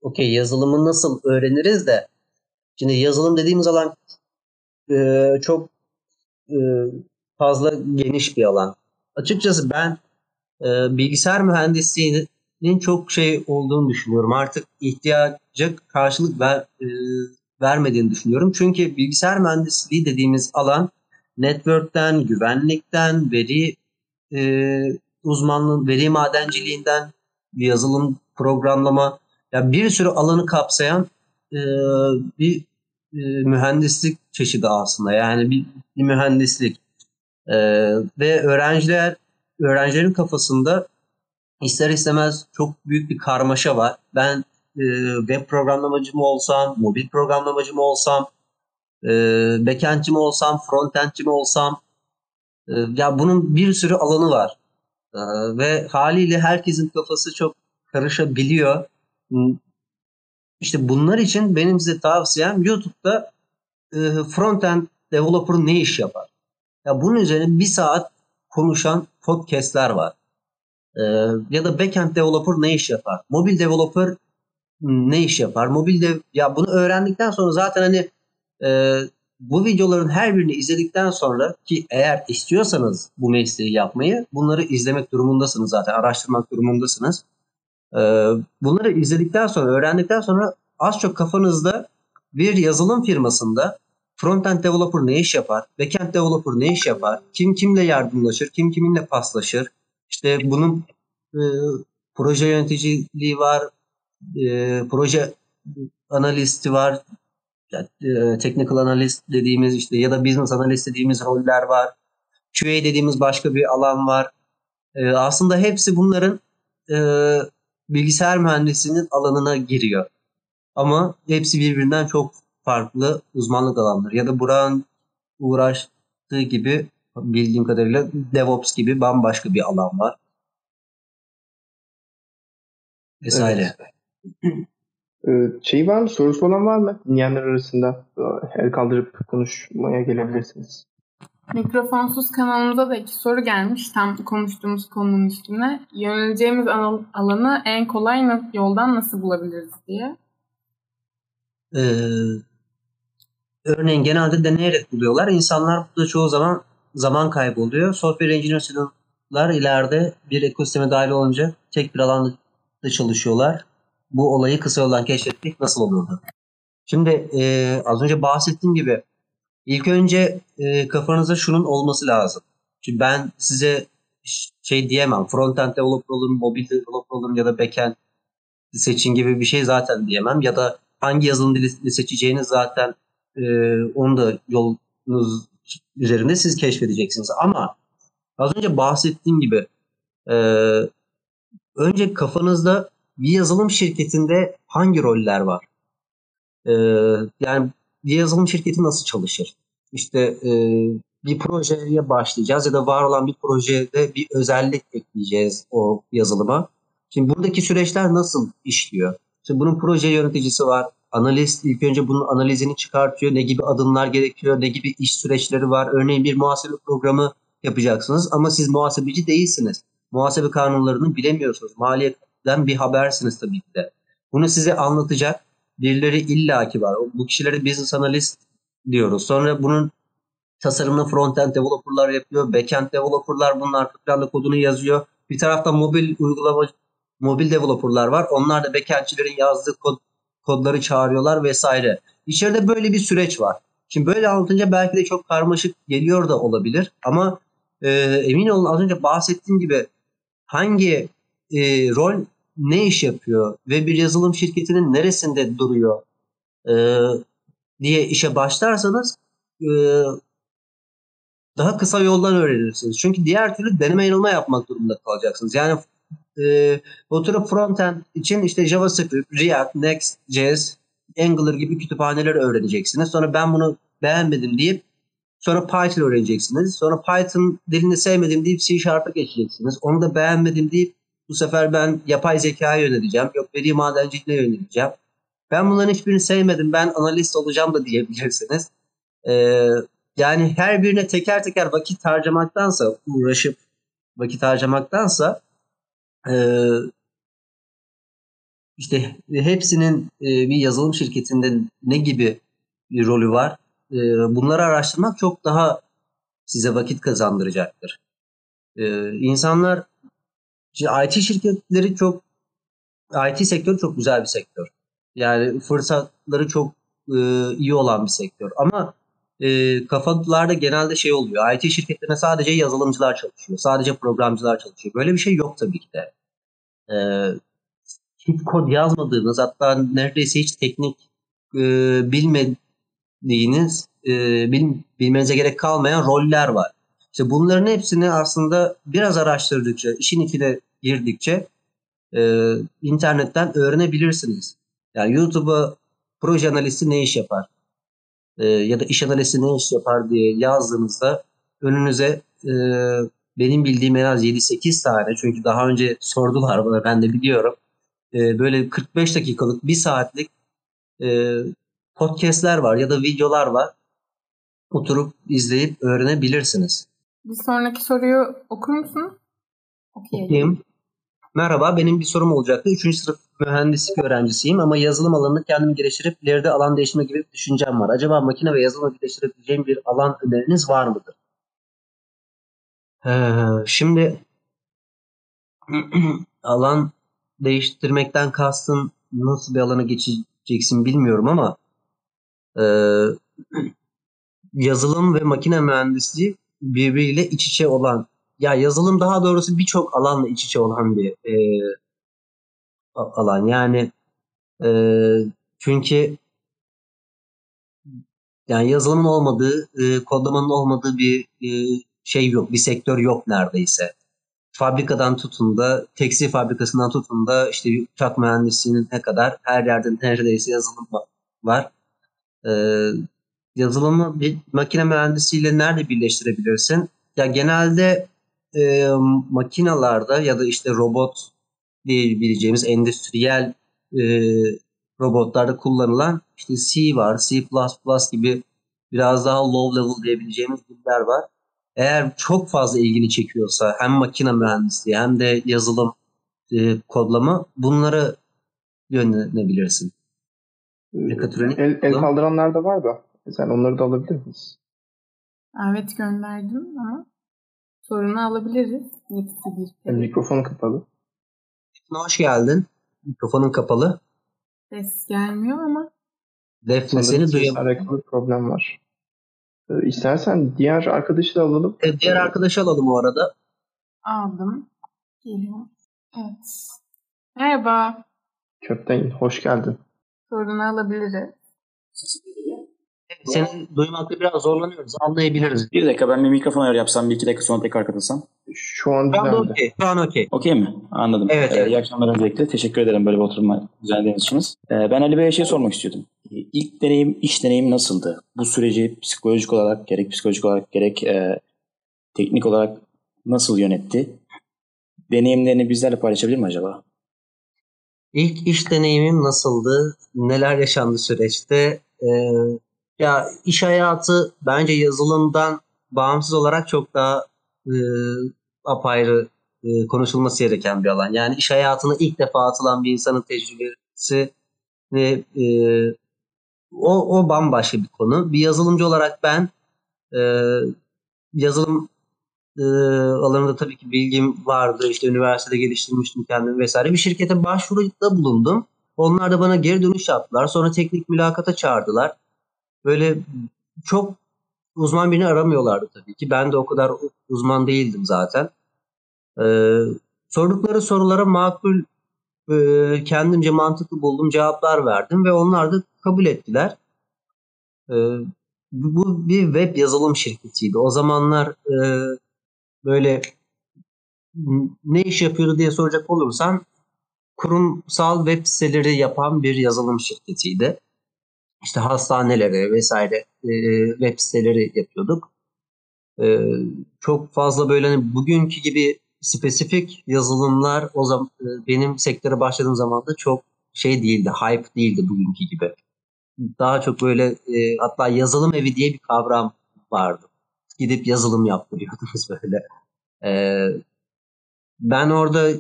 okey yazılımı nasıl öğreniriz de şimdi yazılım dediğimiz alan e, çok e, fazla geniş bir alan. Açıkçası ben e, bilgisayar mühendisliğinin çok şey olduğunu düşünüyorum. Artık ihtiyaca karşılık ver, e, vermediğini düşünüyorum. Çünkü bilgisayar mühendisliği dediğimiz alan network'ten, güvenlikten, veri e, uzmanlığı, veri madenciliğinden, yazılım, programlama, ya bir sürü alanı kapsayan e, bir e, mühendislik çeşidi aslında. Yani bir, bir mühendislik. E, ve öğrenciler öğrencilerin kafasında ister istemez çok büyük bir karmaşa var. Ben e, web programlamacı mı olsam, mobil programlamacı mı olsam, e, backendçi mi olsam, frontendçi mi olsam, ya bunun bir sürü alanı var. E, ve haliyle herkesin kafası çok karışabiliyor. İşte bunlar için benim size tavsiyem YouTube'da e, frontend developer ne iş yapar? Ya bunun üzerine bir saat konuşan podcastler var. E, ya da backend developer ne iş yapar? Mobil developer ne iş yapar? Mobil dev ya bunu öğrendikten sonra zaten hani e, bu videoların her birini izledikten sonra ki eğer istiyorsanız bu mesleği yapmayı bunları izlemek durumundasınız zaten araştırmak durumundasınız. Ee, bunları izledikten sonra öğrendikten sonra az çok kafanızda bir yazılım firmasında frontend developer ne iş yapar, backend developer ne iş yapar, kim kimle yardımlaşır, kim kiminle paslaşır. İşte bunun e, proje yöneticiliği var, e, proje analisti var, e, technical analist dediğimiz işte ya da business analist dediğimiz roller var. QA dediğimiz başka bir alan var. E, aslında hepsi bunların e, bilgisayar mühendisinin alanına giriyor. Ama hepsi birbirinden çok farklı uzmanlık alanları. Ya da Burak'ın uğraştığı gibi bildiğim kadarıyla DevOps gibi bambaşka bir alan var. Vesaire. Evet. Şey var mı? Sorusu olan var mı? Dinleyenler arasında el kaldırıp konuşmaya gelebilirsiniz. Mikrofonsuz kanalımıza da iki soru gelmiş tam konuştuğumuz konunun üstüne. Yöneleceğimiz alanı en kolay yoldan nasıl bulabiliriz diye. Ee, örneğin genelde deneyerek buluyorlar. İnsanlar burada çoğu zaman zaman kaybı oluyor. Software engineer'lar ileride bir ekosisteme dahil olunca tek bir alanda çalışıyorlar bu olayı kısa yoldan keşfettik nasıl olurdu? Şimdi e, az önce bahsettiğim gibi ilk önce e, kafanızda şunun olması lazım. Şimdi ben size şey diyemem. Frontend developer olun, mobil developer olun ya da backend seçin gibi bir şey zaten diyemem. Ya da hangi yazılım dili seçeceğiniz zaten e, onu da yolunuz üzerinde siz keşfedeceksiniz. Ama az önce bahsettiğim gibi e, önce kafanızda bir yazılım şirketinde hangi roller var? Ee, yani bir yazılım şirketi nasıl çalışır? İşte e, bir projeye başlayacağız ya da var olan bir projede bir özellik ekleyeceğiz o yazılıma. Şimdi buradaki süreçler nasıl işliyor? Şimdi bunun proje yöneticisi var. Analist ilk önce bunun analizini çıkartıyor. Ne gibi adımlar gerekiyor? Ne gibi iş süreçleri var? Örneğin bir muhasebe programı yapacaksınız ama siz muhasebeci değilsiniz. Muhasebe kanunlarını bilemiyorsunuz. Maliyet den bir habersiniz tabii ki de. Bunu size anlatacak birileri illaki var. Bu kişileri business analyst diyoruz. Sonra bunun tasarımını front-end developerlar yapıyor. Back-end developerlar bunun arka planda kodunu yazıyor. Bir tarafta mobil uygulama mobil developerlar var. Onlar da backendçilerin yazdığı kod, kodları çağırıyorlar vesaire. İçeride böyle bir süreç var. Şimdi böyle anlatınca belki de çok karmaşık geliyor da olabilir ama e, emin olun az önce bahsettiğim gibi hangi e, rol ne iş yapıyor ve bir yazılım şirketinin neresinde duruyor e, diye işe başlarsanız e, daha kısa yoldan öğrenirsiniz. Çünkü diğer türlü deneme yanılma yapmak durumunda kalacaksınız. Yani e, oturup frontend için işte JavaScript, React, Next.js, Angular gibi kütüphaneler öğreneceksiniz. Sonra ben bunu beğenmedim deyip sonra Python öğreneceksiniz. Sonra Python dilini sevmedim deyip C Sharp'a geçeceksiniz. Onu da beğenmedim deyip bu sefer ben yapay zekaya yöneleceğim. Yok veri madenciliğine yöneleceğim. Ben bunların hiçbirini sevmedim. Ben analist olacağım da diyebilirsiniz. Ee, yani her birine teker teker vakit harcamaktansa, uğraşıp vakit harcamaktansa e, işte hepsinin e, bir yazılım şirketinde ne gibi bir rolü var? E, bunları araştırmak çok daha size vakit kazandıracaktır. E, insanlar Şimdi IT şirketleri çok IT sektörü çok güzel bir sektör. Yani fırsatları çok e, iyi olan bir sektör. Ama e, kafalarda genelde şey oluyor. IT şirketlerine sadece yazılımcılar çalışıyor. Sadece programcılar çalışıyor. Böyle bir şey yok tabii ki de. E, hiç kod yazmadığınız hatta neredeyse hiç teknik e, bilmediğiniz e, bil, bilmenize gerek kalmayan roller var. İşte bunların hepsini aslında biraz araştırdıkça, işin içine girdikçe e, internetten öğrenebilirsiniz. Yani YouTube'a proje analisti ne iş yapar? E, ya da iş analisti ne iş yapar diye yazdığınızda önünüze e, benim bildiğim en az 7-8 tane çünkü daha önce sordular bana ben de biliyorum. E, böyle 45 dakikalık, 1 saatlik e, podcastler var ya da videolar var. Oturup izleyip öğrenebilirsiniz. Bir sonraki soruyu okur musun? Okuyayım. Merhaba, benim bir sorum olacaktı. Üçüncü sınıf mühendislik öğrencisiyim ama yazılım alanında kendimi geliştirip ileride alan değiştirme gibi bir düşüncem var. Acaba makine ve yazılımı birleştirebileceğim bir alan öneriniz var mıdır? Ee, şimdi alan değiştirmekten kastın nasıl bir alana geçeceksin bilmiyorum ama e, yazılım ve makine mühendisliği birbiriyle iç içe olan ya yazılım daha doğrusu birçok alanla iç içe olan bir e, alan. Yani e, çünkü yani yazılımın olmadığı, e, kodlamanın olmadığı bir e, şey yok, bir sektör yok neredeyse. Fabrikadan tutun da, tekstil fabrikasından tutun da işte uçak mühendisliğine kadar her yerde neredeyse yazılım var. E, yazılımı bir makine mühendisiyle nerede birleştirebilirsin? Ya genelde e, makinalarda ya da işte robot diyebileceğimiz endüstriyel e, robotlarda kullanılan işte C var, C++ gibi biraz daha low level diyebileceğimiz diller var. Eğer çok fazla ilgini çekiyorsa hem makine mühendisliği hem de yazılım e, kodlama bunları yönlenebilirsin. Mekatronik. El, el kaldıranlar da var da sen onları da alabilir misin? Evet gönderdim ama sorunu alabiliriz. İkisi bir. Mikrofonu kapalı. Hoş geldin. Mikrofonun kapalı. Ses gelmiyor ama. Defne seni duyamıyorum. alakalı problem var. Ee, istersen diğer arkadaşı da alalım. Evet, diğer arkadaşı alalım o arada. Aldım. Geliyor. Evet. Merhaba. Köpten hoş geldin. Sorunu alabiliriz. Seni duymakta biraz zorlanıyoruz. Anlayabiliriz. Bir dakika ben bir mikrofon ayarı yapsam bir iki dakika sonra tekrar katılsam. Şu an Şu okey. Şu an okey. Okey mi? Anladım. Evet, Ee, evet. İyi akşamlar öncelikle. Teşekkür ederim böyle bir oturma düzenlediğiniz için. Ee, ben Ali Bey'e şey sormak istiyordum. Ee, İlk deneyim, iş deneyim nasıldı? Bu süreci psikolojik olarak, gerek psikolojik olarak, gerek e, teknik olarak nasıl yönetti? Deneyimlerini bizlerle paylaşabilir mi acaba? İlk iş deneyimim nasıldı? Neler yaşandı süreçte? Ee, ya iş hayatı bence yazılımdan bağımsız olarak çok daha e, apayrı e, konuşulması gereken bir alan. Yani iş hayatına ilk defa atılan bir insanın tecrübesi ve e, o, o bambaşka bir konu. Bir yazılımcı olarak ben e, yazılım e, alanında tabii ki bilgim vardı. İşte üniversitede geliştirmiştim kendimi vesaire. Bir şirkete başvuruda bulundum. Onlar da bana geri dönüş yaptılar. Sonra teknik mülakata çağırdılar. Böyle çok uzman birini aramıyorlardı tabii ki. Ben de o kadar uzman değildim zaten. Ee, sordukları sorulara makul e, kendimce mantıklı bulduğum cevaplar verdim ve onlar da kabul ettiler. Ee, bu bir web yazılım şirketiydi. O zamanlar e, böyle ne iş yapıyordu diye soracak olursan kurumsal web siteleri yapan bir yazılım şirketiydi. İşte hastanelere vesaire e, web siteleri yapıyorduk. E, çok fazla böyle hani bugünkü gibi spesifik yazılımlar o zaman e, benim sektöre başladığım zaman da çok şey değildi, hype değildi bugünkü gibi. Daha çok böyle e, hatta yazılım evi diye bir kavram vardı. Gidip yazılım yaptırıyordunuz böyle. E, ben orada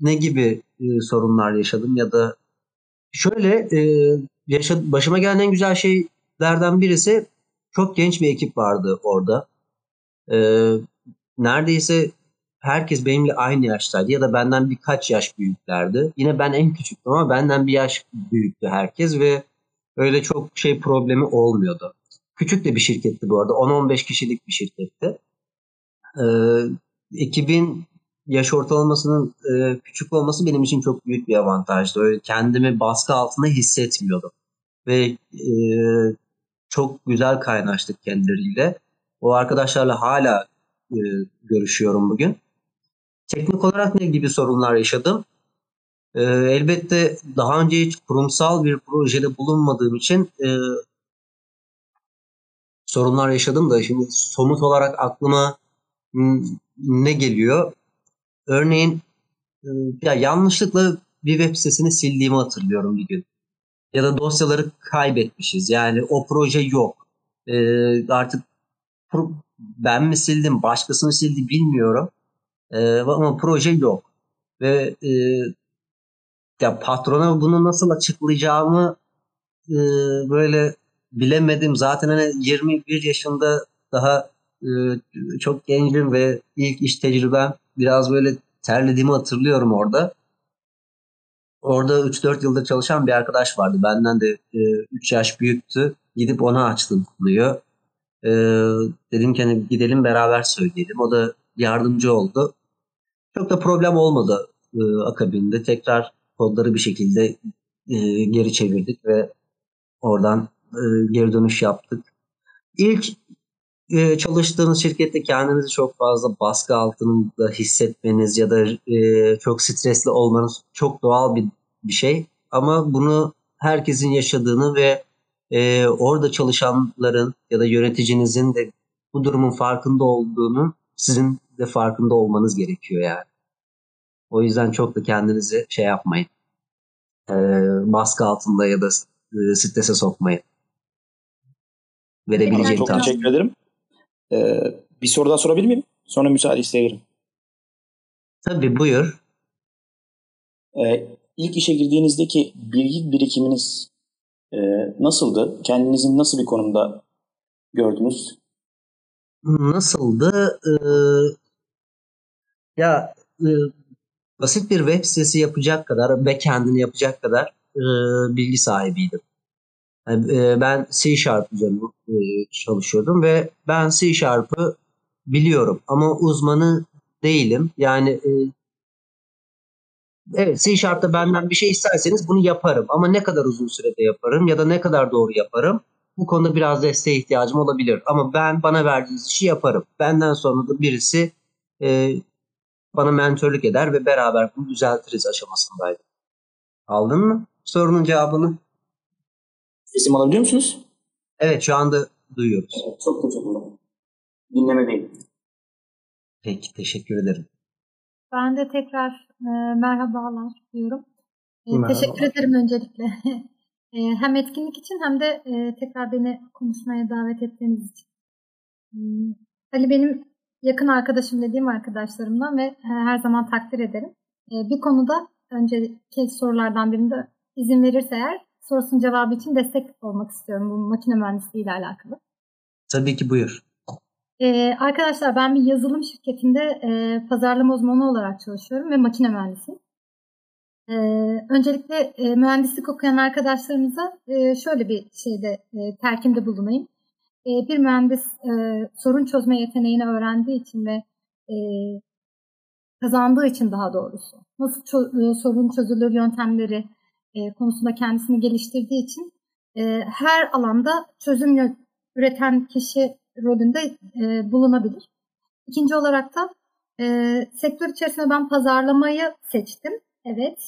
ne gibi e, sorunlar yaşadım ya da şöyle e, yaşa, başıma gelen en güzel şeylerden birisi çok genç bir ekip vardı orada. E, neredeyse herkes benimle aynı yaştaydı ya da benden birkaç yaş büyüklerdi. Yine ben en küçüktüm ama benden bir yaş büyüktü herkes ve öyle çok şey problemi olmuyordu. Küçük de bir şirketti bu arada. 10-15 kişilik bir şirketti. E, ekibin yaş ortalamasının e, küçük olması benim için çok büyük bir avantajdı. Öyle kendimi baskı altında hissetmiyordum. Ve e, çok güzel kaynaştık kendileriyle. O arkadaşlarla hala e, görüşüyorum bugün. Teknik olarak ne gibi sorunlar yaşadım? E, elbette daha önce hiç kurumsal bir projede bulunmadığım için e, sorunlar yaşadım da şimdi somut olarak aklıma ne geliyor? Örneğin e, ya yanlışlıkla bir web sitesini sildiğimi hatırlıyorum bir gün. Ya da dosyaları kaybetmişiz. Yani o proje yok. Ee, artık ben mi sildim, başkası mı sildi bilmiyorum. Ee, ama proje yok. ve e, ya patrona bunu nasıl açıklayacağımı e, böyle bilemedim. Zaten hani 21 yaşında daha e, çok gencim ve ilk iş tecrübem biraz böyle terlediğimi hatırlıyorum orada. Orada 3-4 yıldır çalışan bir arkadaş vardı. Benden de e, 3 yaş büyüktü. Gidip ona açtım konuyu. E, dedim ki hani gidelim beraber söyleyelim. O da yardımcı oldu. Çok da problem olmadı e, akabinde. Tekrar kodları bir şekilde e, geri çevirdik ve oradan e, geri dönüş yaptık. İlk e, çalıştığınız şirkette kendinizi çok fazla baskı altında hissetmeniz ya da e, çok stresli olmanız çok doğal bir, bir şey. Ama bunu herkesin yaşadığını ve e, orada çalışanların ya da yöneticinizin de bu durumun farkında olduğunu sizin de farkında olmanız gerekiyor yani. O yüzden çok da kendinizi şey yapmayın. E, baskı altında ya da e, strese sokmayın. Verebileceğim Çok tavsiye. teşekkür ederim. Ee, bir soru daha sorabilir miyim? Sonra müsaade isteyebilirim. Tabii buyur. Ee, ilk işe girdiğinizdeki bilgi birikiminiz e, nasıldı? Kendinizi nasıl bir konumda gördünüz? Nasıldı? Ee, ya e, basit bir web sitesi yapacak kadar, backend'ini yapacak kadar e, bilgi sahibiydim. E, ben C Sharp üzerine e, çalışıyordum ve ben C Sharp'ı biliyorum ama uzmanı değilim. Yani e, evet C Sharp'ta benden bir şey isterseniz bunu yaparım ama ne kadar uzun sürede yaparım ya da ne kadar doğru yaparım bu konuda biraz desteğe ihtiyacım olabilir. Ama ben bana verdiğiniz işi yaparım. Benden sonra da birisi e, bana mentörlük eder ve beraber bunu düzeltiriz aşamasındaydı. Aldın mı sorunun cevabını? İsim alabiliyor musunuz? Evet şu anda duyuyoruz. Evet, çok teşekkürler. Dinlemedeyim. Peki teşekkür ederim. Ben de tekrar e, merhabalar diyorum. E, Merhaba. teşekkür ederim öncelikle. E, hem etkinlik için hem de e, tekrar beni konuşmaya davet ettiğiniz için. Hmm, Ali benim yakın arkadaşım dediğim arkadaşlarımdan ve e, her zaman takdir ederim. E, bir konuda önceki sorulardan birinde izin verirse eğer sorusunun cevabı için destek olmak istiyorum bu makine mühendisliği ile alakalı. Tabii ki buyur. Ee, arkadaşlar ben bir yazılım şirketinde e, pazarlama uzmanı olarak çalışıyorum ve makine mühendisiyim. Ee, öncelikle e, mühendislik okuyan arkadaşlarımıza e, şöyle bir şeyde e, telkinde bulunayım. E, bir mühendis e, sorun çözme yeteneğini öğrendiği için ve e, kazandığı için daha doğrusu nasıl çö- e, sorun çözülür yöntemleri e, konusunda kendisini geliştirdiği için e, her alanda çözüm üreten kişi rolünde e, bulunabilir. İkinci olarak da sektör içerisinde ben pazarlamayı seçtim. Evet,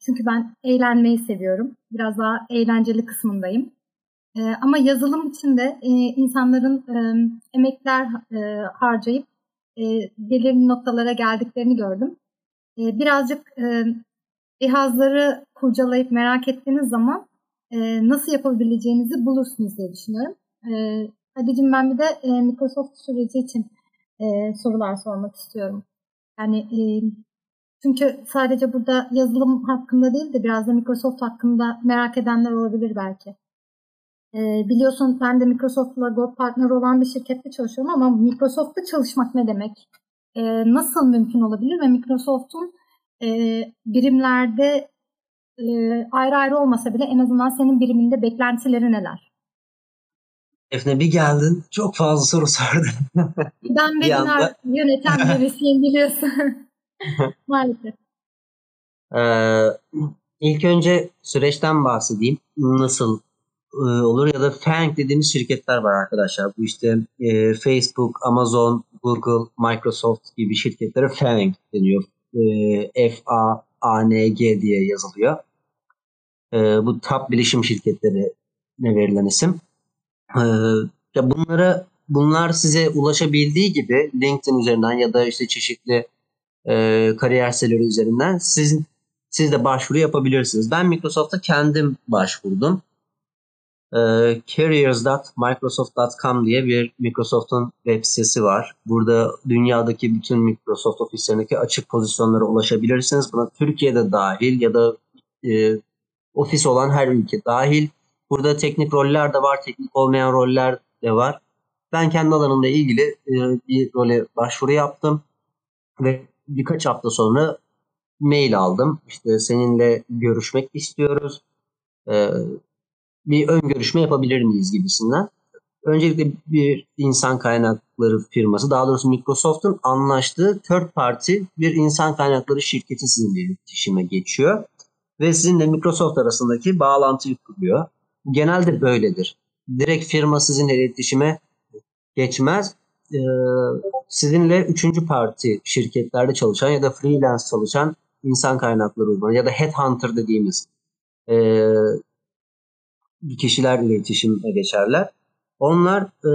çünkü ben eğlenmeyi seviyorum. Biraz daha eğlenceli kısmındayım. Ama yazılım için de insanların emekler harcayıp e, belirli noktalara geldiklerini gördüm. Birazcık cihazları kurcalayıp merak ettiğiniz zaman e, nasıl yapabileceğinizi bulursunuz diye düşünüyorum. E, Hadi'cim ben bir de e, Microsoft süreci için e, sorular sormak istiyorum. Yani e, çünkü sadece burada yazılım hakkında değil de biraz da Microsoft hakkında merak edenler olabilir belki. E, biliyorsun ben de Microsoft'la Gold Partner olan bir şirkette çalışıyorum ama Microsoft'ta çalışmak ne demek? E, nasıl mümkün olabilir ve Microsoft'un e, birimlerde e, ayrı ayrı olmasa bile en azından senin biriminde beklentileri neler? Efne bir geldin çok fazla soru sordun. Ben webinar yöneten birisiyim biliyorsun. Maalesef. Ee, ilk önce süreçten bahsedeyim. Nasıl e, olur ya da FANG dediğimiz şirketler var arkadaşlar. Bu işte e, Facebook, Amazon, Google, Microsoft gibi şirketlere FANG deniyor. E, F-A-A-N-G diye yazılıyor. E, bu top bilişim şirketlerine verilen isim. E, ya bunlara bunlar size ulaşabildiği gibi LinkedIn üzerinden ya da işte çeşitli e, kariyer siteleri üzerinden siz, siz de başvuru yapabilirsiniz. Ben Microsoft'a kendim başvurdum. E, careers.microsoft.com diye bir Microsoft'un web sitesi var. Burada dünyadaki bütün Microsoft ofislerindeki açık pozisyonlara ulaşabilirsiniz. Buna Türkiye'de dahil ya da e, ofis olan her ülke dahil. Burada teknik roller de var, teknik olmayan roller de var. Ben kendi alanımla ilgili e, bir role başvuru yaptım ve birkaç hafta sonra mail aldım. İşte seninle görüşmek istiyoruz. E, bir ön görüşme yapabilir miyiz gibisinden. Öncelikle bir insan kaynakları firması, daha doğrusu Microsoft'un anlaştığı third party bir insan kaynakları şirketi sizinle iletişime geçiyor. Ve sizinle Microsoft arasındaki bağlantıyı kuruyor. Genelde böyledir. Direkt firma sizinle iletişime geçmez. Ee, sizinle üçüncü parti şirketlerde çalışan ya da freelance çalışan insan kaynakları uzmanı ya da headhunter dediğimiz e, kişiler iletişime geçerler. Onlar e,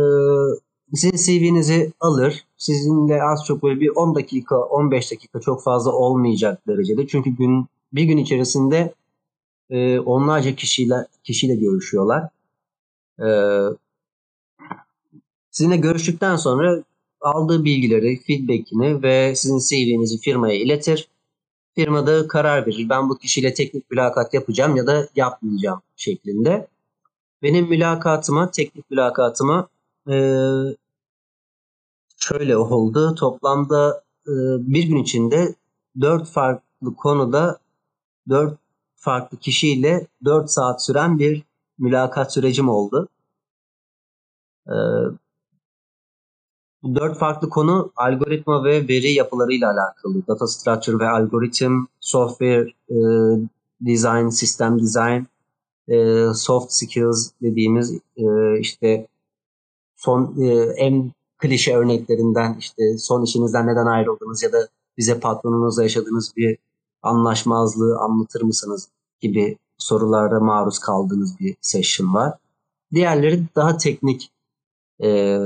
sizin CV'nizi alır. Sizinle az çok böyle bir 10 dakika, 15 dakika çok fazla olmayacak derecede. Çünkü gün bir gün içerisinde e, onlarca kişiyle kişiyle görüşüyorlar. E, sizinle görüştükten sonra aldığı bilgileri, feedbackini ve sizin CV'nizi firmaya iletir. Firmada karar verir. Ben bu kişiyle teknik mülakat yapacağım ya da yapmayacağım şeklinde. Benim mülakatıma, teknik mülakatıma e, şöyle oldu. Toplamda e, bir gün içinde dört farklı konuda dört farklı kişiyle dört saat süren bir mülakat sürecim oldu. E, dört farklı konu algoritma ve veri yapılarıyla alakalı. Data structure ve algoritm, software e, design, system design, e, soft skills dediğimiz e, işte son e, en klişe örneklerinden işte son işinizden neden ayrıldınız ya da bize patronunuzla yaşadığınız bir anlaşmazlığı anlatır mısınız gibi sorularda maruz kaldığınız bir session var. Diğerleri daha teknik e,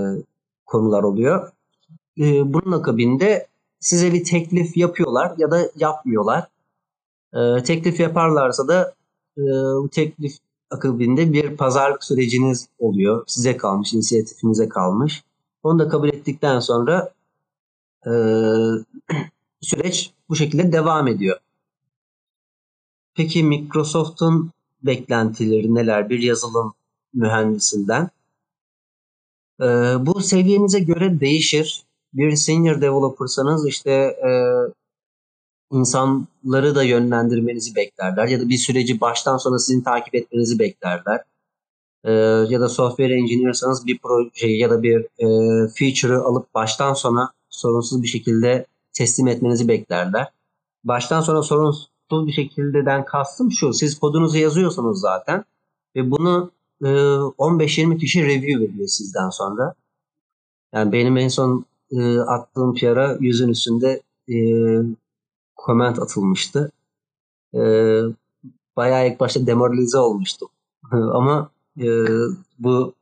konular oluyor. E, bunun akabinde size bir teklif yapıyorlar ya da yapmıyorlar. E, teklif yaparlarsa da bu teklif akabinde bir pazarlık süreciniz oluyor. Size kalmış, inisiyatifinize kalmış. Onu da kabul ettikten sonra e, süreç bu şekilde devam ediyor. Peki Microsoft'un beklentileri neler bir yazılım mühendisinden? E, bu seviyenize göre değişir. Bir senior developersanız işte e, insanları da yönlendirmenizi beklerler ya da bir süreci baştan sona sizin takip etmenizi beklerler. Ee, ya da software engineer'sanız bir projeyi ya da bir e, feature'ı alıp baştan sona sorunsuz bir şekilde teslim etmenizi beklerler. Baştan sona sorunsuz bir şekildeden kastım şu. Siz kodunuzu yazıyorsunuz zaten ve bunu e, 15-20 kişi review ediyor sizden sonra. Yani benim en son e, attığım PR'a yüzün üstünde e, comment atılmıştı. E, bayağı ilk başta demoralize olmuştum. Ama e, bu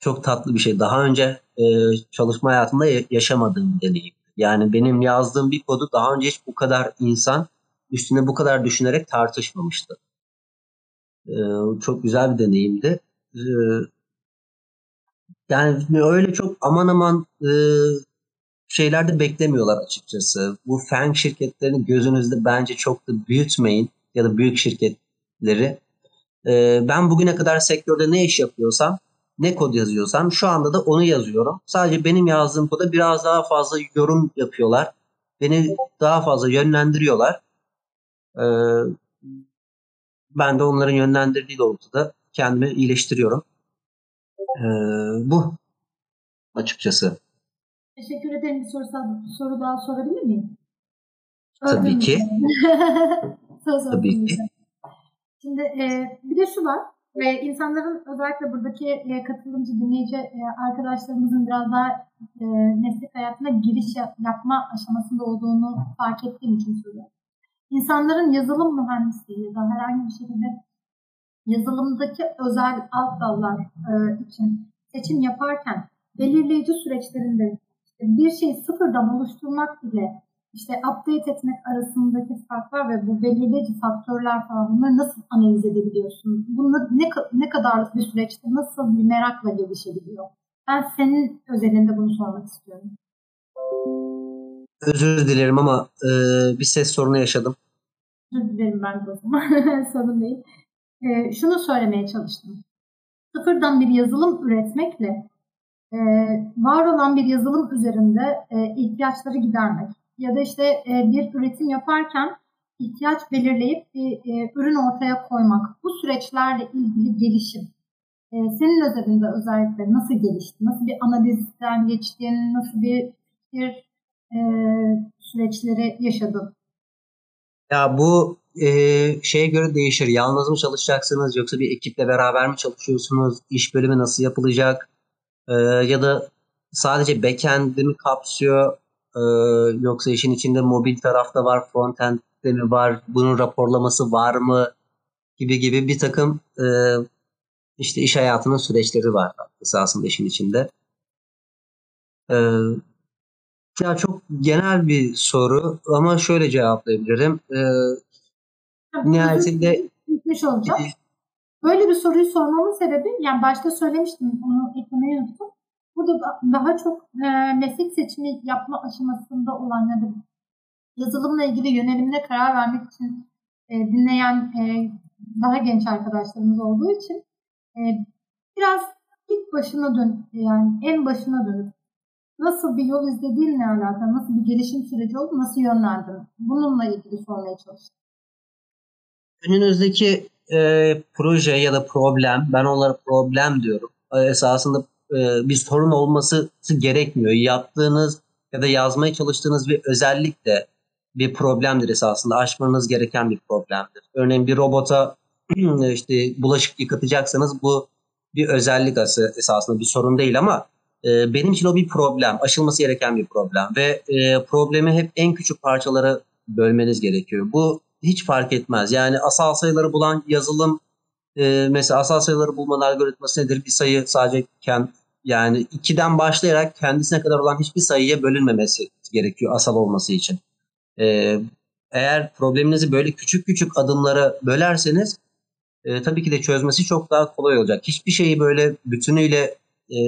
çok tatlı bir şey. Daha önce e, çalışma hayatımda yaşamadığım deneyim. Yani benim yazdığım bir kodu daha önce hiç bu kadar insan üstüne bu kadar düşünerek tartışmamıştı. E, çok güzel bir deneyimdi. E, yani öyle çok aman aman e, şeyler de beklemiyorlar açıkçası. Bu fen şirketlerini gözünüzde bence çok da büyütmeyin ya da büyük şirketleri. Ee, ben bugüne kadar sektörde ne iş yapıyorsam, ne kod yazıyorsam şu anda da onu yazıyorum. Sadece benim yazdığım koda biraz daha fazla yorum yapıyorlar. Beni daha fazla yönlendiriyorlar. Ee, ben de onların yönlendirdiği doğrultuda kendimi iyileştiriyorum. Ee, bu açıkçası. Teşekkür ederim. Bir soru, soru daha sorabilir miyim? Tabii ki. Tabii ki. Şimdi e, bir de şu var. E, insanların özellikle buradaki e, katılımcı dinleyici e, arkadaşlarımızın biraz daha e, meslek hayatına giriş yapma aşamasında olduğunu fark ettiğim için söylüyorum. İnsanların yazılım mühendisliği ya da herhangi bir şekilde yazılımdaki özel alt dallar e, için seçim yaparken belirleyici süreçlerinde bir şeyi sıfırdan oluşturmak bile işte update etmek arasındaki farklar ve bu belirleyici faktörler falan bunları nasıl analiz edebiliyorsun? Bunu ne, ne kadarlık bir süreçte nasıl bir merakla gelişebiliyor? Ben senin özelinde bunu sormak istiyorum. Özür dilerim ama e, bir ses sorunu yaşadım. Özür dilerim ben de o zaman. Sorun değil. E, şunu söylemeye çalıştım. Sıfırdan bir yazılım üretmekle e, var olan bir yazılım üzerinde e, ihtiyaçları gidermek ya da işte e, bir üretim yaparken ihtiyaç belirleyip bir e, ürün ortaya koymak. Bu süreçlerle ilgili gelişim. E, senin özelinde özellikle nasıl gelişti? Nasıl bir analizden geçtin? Nasıl bir fikir e, süreçleri yaşadın? Ya bu e, şeye göre değişir. Yalnız mı çalışacaksınız yoksa bir ekiple beraber mi çalışıyorsunuz? İş bölümü nasıl yapılacak? E, ya da sadece backend'i mi kapsıyor? E, yoksa işin içinde mobil tarafta var, frontend'de mi var? Bunun raporlaması var mı? Gibi gibi bir takım e, işte iş hayatının süreçleri var esasında işin içinde. E, ya çok genel bir soru ama şöyle cevaplayabilirim. Ee, nihayetinde gitmiş olacağım. Böyle bir soruyu sormamın sebebi yani başta söylemiştim onu eklemeyi unuttum. Burada daha çok e, meslek seçimi yapma aşamasında olan ya da yazılımla ilgili yönelimine karar vermek için e, dinleyen e, daha genç arkadaşlarımız olduğu için e, biraz ilk başına dön yani en başına dönüp nasıl bir yol izlediğinle alakalı, nasıl bir gelişim süreci oldu, nasıl yönlendin? Bununla ilgili sormaya çalıştım. Önünüzdeki e, proje ya da problem, ben onlara problem diyorum. E, esasında e, bir sorun olması gerekmiyor. Yaptığınız ya da yazmaya çalıştığınız bir özellik de bir problemdir esasında. Aşmanız gereken bir problemdir. Örneğin bir robota işte bulaşık yıkatacaksanız bu bir özellik esasında bir sorun değil ama e, benim için o bir problem. Aşılması gereken bir problem. Ve e, problemi hep en küçük parçalara bölmeniz gerekiyor. Bu hiç fark etmez. Yani asal sayıları bulan yazılım e, mesela asal sayıları bulmanın algoritması nedir? Bir sayı sadece kend, yani 2'den başlayarak kendisine kadar olan hiçbir sayıya bölünmemesi gerekiyor asal olması için. E, eğer probleminizi böyle küçük küçük adımlara bölerseniz e, tabii ki de çözmesi çok daha kolay olacak. Hiçbir şeyi böyle bütünüyle e,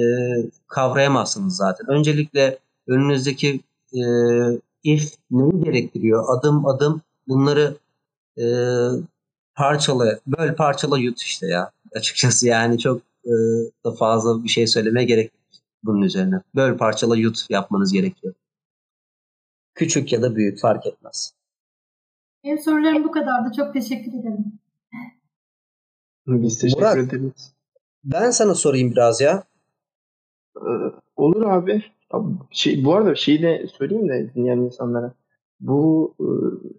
kavrayamazsınız zaten. Öncelikle önünüzdeki e, if neyi gerektiriyor? Adım adım bunları e, parçala, böl parçala yut işte ya. Açıkçası yani çok e, da fazla bir şey söylemeye gerek bunun üzerine. Böl parçala yut yapmanız gerekiyor. Küçük ya da büyük fark etmez. Benim sorularım bu kadardı. Çok teşekkür ederim. Biz teşekkür Murat, ederiz. Ben sana sorayım biraz ya. Ee, olur abi. Şey, bu arada şeyi de söyleyeyim de dinleyen insanlara. Bu e,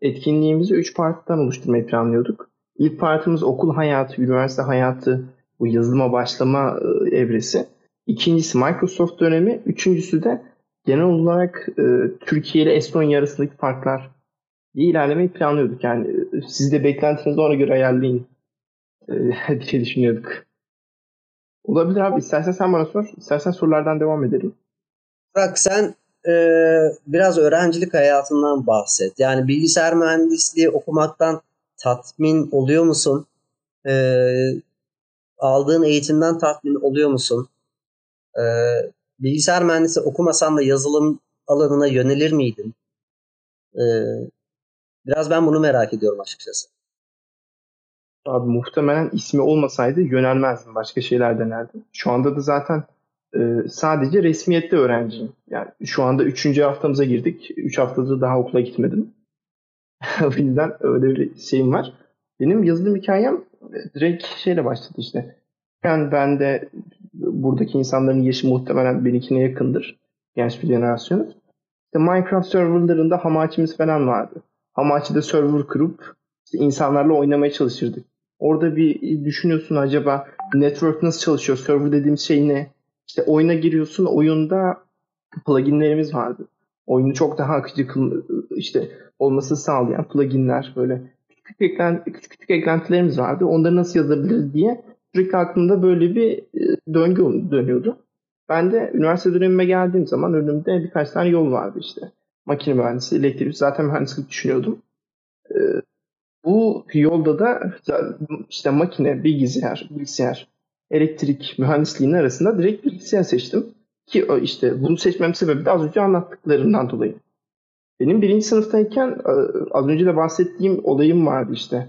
etkinliğimizi 3 partiden oluşturmayı planlıyorduk. İlk partimiz okul hayatı, üniversite hayatı, bu yazılıma başlama e, evresi. İkincisi Microsoft dönemi. Üçüncüsü de genel olarak e, Türkiye ile Estonya arasındaki farklar diye ilerlemeyi planlıyorduk. Yani siz de beklentinizi ona göre ayarlayın diye düşünüyorduk. Olabilir abi. İstersen sen bana sor. İstersen sorulardan devam edelim. Bak sen e, biraz öğrencilik hayatından bahset. Yani bilgisayar mühendisliği okumaktan tatmin oluyor musun? E, aldığın eğitimden tatmin oluyor musun? E, bilgisayar mühendisi okumasan da yazılım alanına yönelir miydin? E, biraz ben bunu merak ediyorum açıkçası. Abi muhtemelen ismi olmasaydı yönelmezdim. Başka şeyler denerdim. Şu anda da zaten e, sadece resmiyette öğrenciyim. Yani şu anda üçüncü haftamıza girdik. Üç haftadır daha okula gitmedim. o yüzden öyle bir şeyim var. Benim yazılım hikayem e, direkt şeyle başladı işte. Yani ben de buradaki insanların yaşı muhtemelen benimkine yakındır. Genç bir jenerasyonuz. İşte Minecraft serverlarında Hamachi'miz falan vardı. Hamachi'de server kurup işte insanlarla oynamaya çalışırdık. Orada bir düşünüyorsun acaba network nasıl çalışıyor? Server dediğim şey ne? İşte oyuna giriyorsun. Oyunda pluginlerimiz vardı. Oyunu çok daha akıcı işte olması sağlayan pluginler böyle küçük, eklent, küçük küçük eklentilerimiz vardı. Onları nasıl yazabiliriz diye sürekli aklımda böyle bir e, döngü dönüyordu. Ben de üniversite dönemime geldiğim zaman önümde birkaç tane yol vardı işte. makine mühendisi, elektrik zaten mühendislik düşünüyordum. E, bu yolda da işte makine, bilgisayar, bilgisayar, elektrik mühendisliğinin arasında direkt bilgisayar seçtim. Ki işte bunu seçmem sebebi de az önce anlattıklarımdan dolayı. Benim birinci sınıftayken e, az önce de bahsettiğim olayım vardı işte.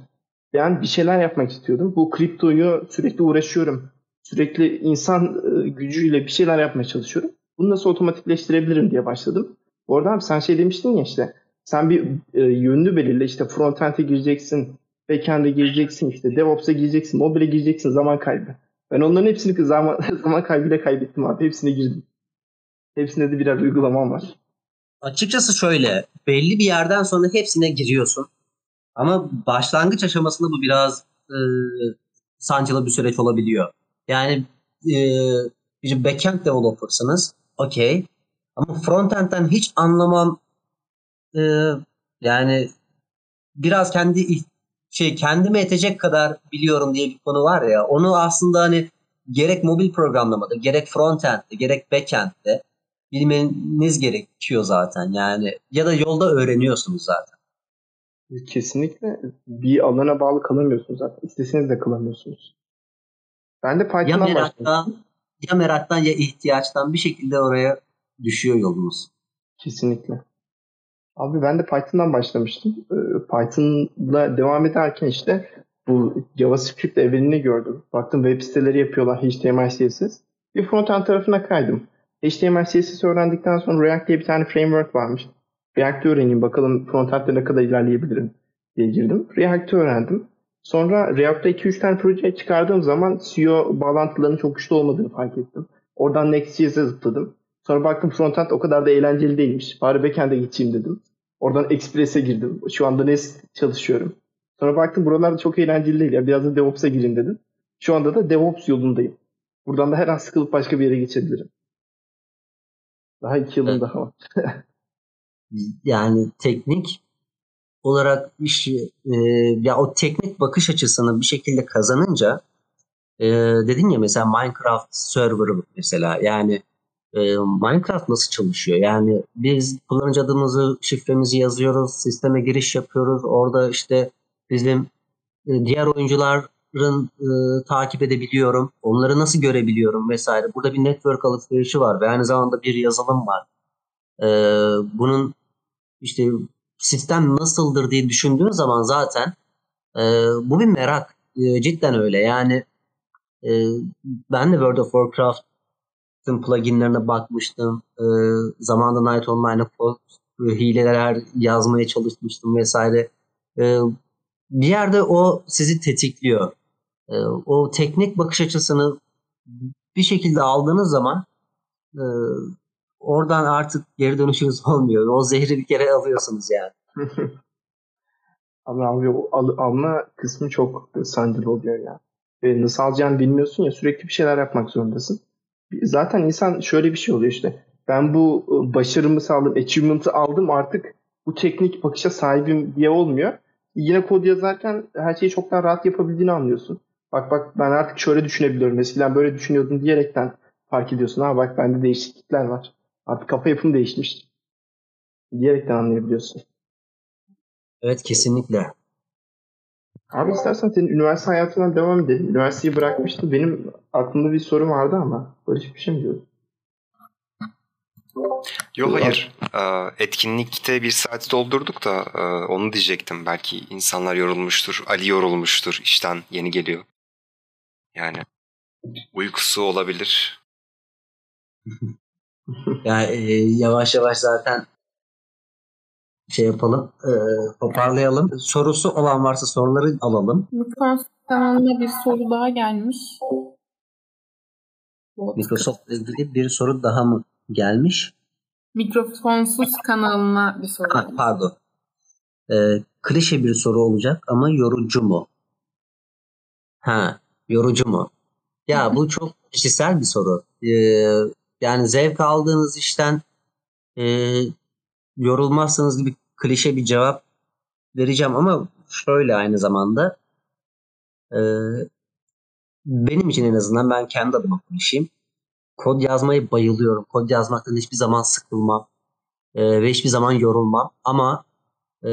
Ben bir şeyler yapmak istiyordum. Bu kriptoyu sürekli uğraşıyorum. Sürekli insan e, gücüyle bir şeyler yapmaya çalışıyorum. Bunu nasıl otomatikleştirebilirim diye başladım. Bu abi sen şey demiştin ya işte sen bir e, yönünü belirle işte frontend'e gireceksin, backend'e gireceksin, işte DevOps'a gireceksin, mobile gireceksin zaman kaybı. Ben onların hepsini zaman, zaman kaybıyla kaybettim abi. Hepsine girdim. Hepsinde de birer uygulamam var. Açıkçası şöyle belli bir yerden sonra hepsine giriyorsun. Ama başlangıç aşamasında bu biraz e, sancılı bir süreç olabiliyor. Yani e, bir backend developer'sınız. Okey. Ama frontend'den hiç anlamam e, yani biraz kendi şey kendime etecek kadar biliyorum diye bir konu var ya onu aslında hani gerek mobil programlamada gerek frontend'de gerek backend'de bilmeniz gerekiyor zaten yani ya da yolda öğreniyorsunuz zaten. Kesinlikle bir alana bağlı kalamıyorsunuz zaten. İsteseniz de kalamıyorsunuz. Ben de Python'dan ya meraktan, ya meraktan ya ihtiyaçtan bir şekilde oraya düşüyor yolunuz. Kesinlikle. Abi ben de Python'dan başlamıştım. Ee, Python'la devam ederken işte bu JavaScript evrenini gördüm. Baktım web siteleri yapıyorlar HTML, CSS. Bir frontend tarafına kaydım. HTML, CSS öğrendikten sonra React diye bir tane framework varmış. React'ı öğreneyim bakalım frontend'de ne kadar ilerleyebilirim diye girdim. React'ı öğrendim. Sonra React'ta 2-3 tane proje çıkardığım zaman SEO bağlantılarının çok güçlü olmadığını fark ettim. Oradan Next.js'e zıpladım. Sonra baktım frontend o kadar da eğlenceli değilmiş. Bari backend'e geçeyim dedim. Oradan Express'e girdim. Şu anda Nest çalışıyorum. Sonra baktım buralarda çok eğlenceli değil. Ya biraz da DevOps'a gireyim dedim. Şu anda da DevOps yolundayım. Buradan da her an sıkılıp başka bir yere geçebilirim. Daha iki yılım evet. daha var. yani teknik olarak işi e, ya o teknik bakış açısını bir şekilde kazanınca e, dedin ya mesela Minecraft server mesela yani e, Minecraft nasıl çalışıyor? Yani biz kullanıcı adımızı, şifremizi yazıyoruz, sisteme giriş yapıyoruz. Orada işte bizim e, diğer oyuncuların e, takip edebiliyorum. Onları nasıl görebiliyorum vesaire. Burada bir network alışverişi var ve aynı zamanda bir yazılım var. E, bunun işte sistem nasıldır diye düşündüğün zaman zaten e, bu bir merak. E, cidden öyle. Yani e, ben de World of Warcraft'ın pluginlerine bakmıştım. E, zamanında Night Online'a e, hileler yazmaya çalışmıştım vesaire. E, bir yerde o sizi tetikliyor. E, o teknik bakış açısını bir şekilde aldığınız zaman e, oradan artık geri dönüşünüz olmuyor. O zehri bir kere alıyorsunuz yani. Ama o al, alma kısmı çok sancılı oluyor ya. Ve nasıl alacağını bilmiyorsun ya sürekli bir şeyler yapmak zorundasın. Zaten insan şöyle bir şey oluyor işte. Ben bu ıı, başarımı sağladım, achievement'ı aldım artık bu teknik bakışa sahibim diye olmuyor. Yine kod yazarken her şeyi çok daha rahat yapabildiğini anlıyorsun. Bak bak ben artık şöyle düşünebiliyorum. Eskiden böyle düşünüyordum diyerekten fark ediyorsun. Ha bak bende değişiklikler var. Artık kafa yapım değişmiş. Diyerekten anlayabiliyorsun. Evet kesinlikle. Abi istersen senin üniversite hayatından devam edelim. Üniversiteyi bırakmıştın. Benim aklımda bir soru vardı ama Barış bir şey mi diyorsun? Yok hayır. Ee, etkinlikte bir saat doldurduk da e, onu diyecektim. Belki insanlar yorulmuştur. Ali yorulmuştur. işten yeni geliyor. Yani uykusu olabilir. yani e, yavaş yavaş zaten şey yapalım, e, toparlayalım. Sorusu olan varsa soruları alalım. Microsoft kanalına bir soru daha gelmiş. Microsoft ilgili bir soru daha mı gelmiş? Mikrofonsuz kanalına bir soru. Ha, pardon. E, klişe bir soru olacak ama yorucu mu? Ha, yorucu mu? Ya bu çok kişisel bir soru. E, yani zevk aldığınız işten e, yorulmazsınız gibi klişe bir cevap vereceğim ama şöyle aynı zamanda e, benim için en azından ben kendi adıma konuşayım. Kod yazmayı bayılıyorum. Kod yazmaktan hiçbir zaman sıkılmam. E, ve hiçbir zaman yorulmam. Ama e,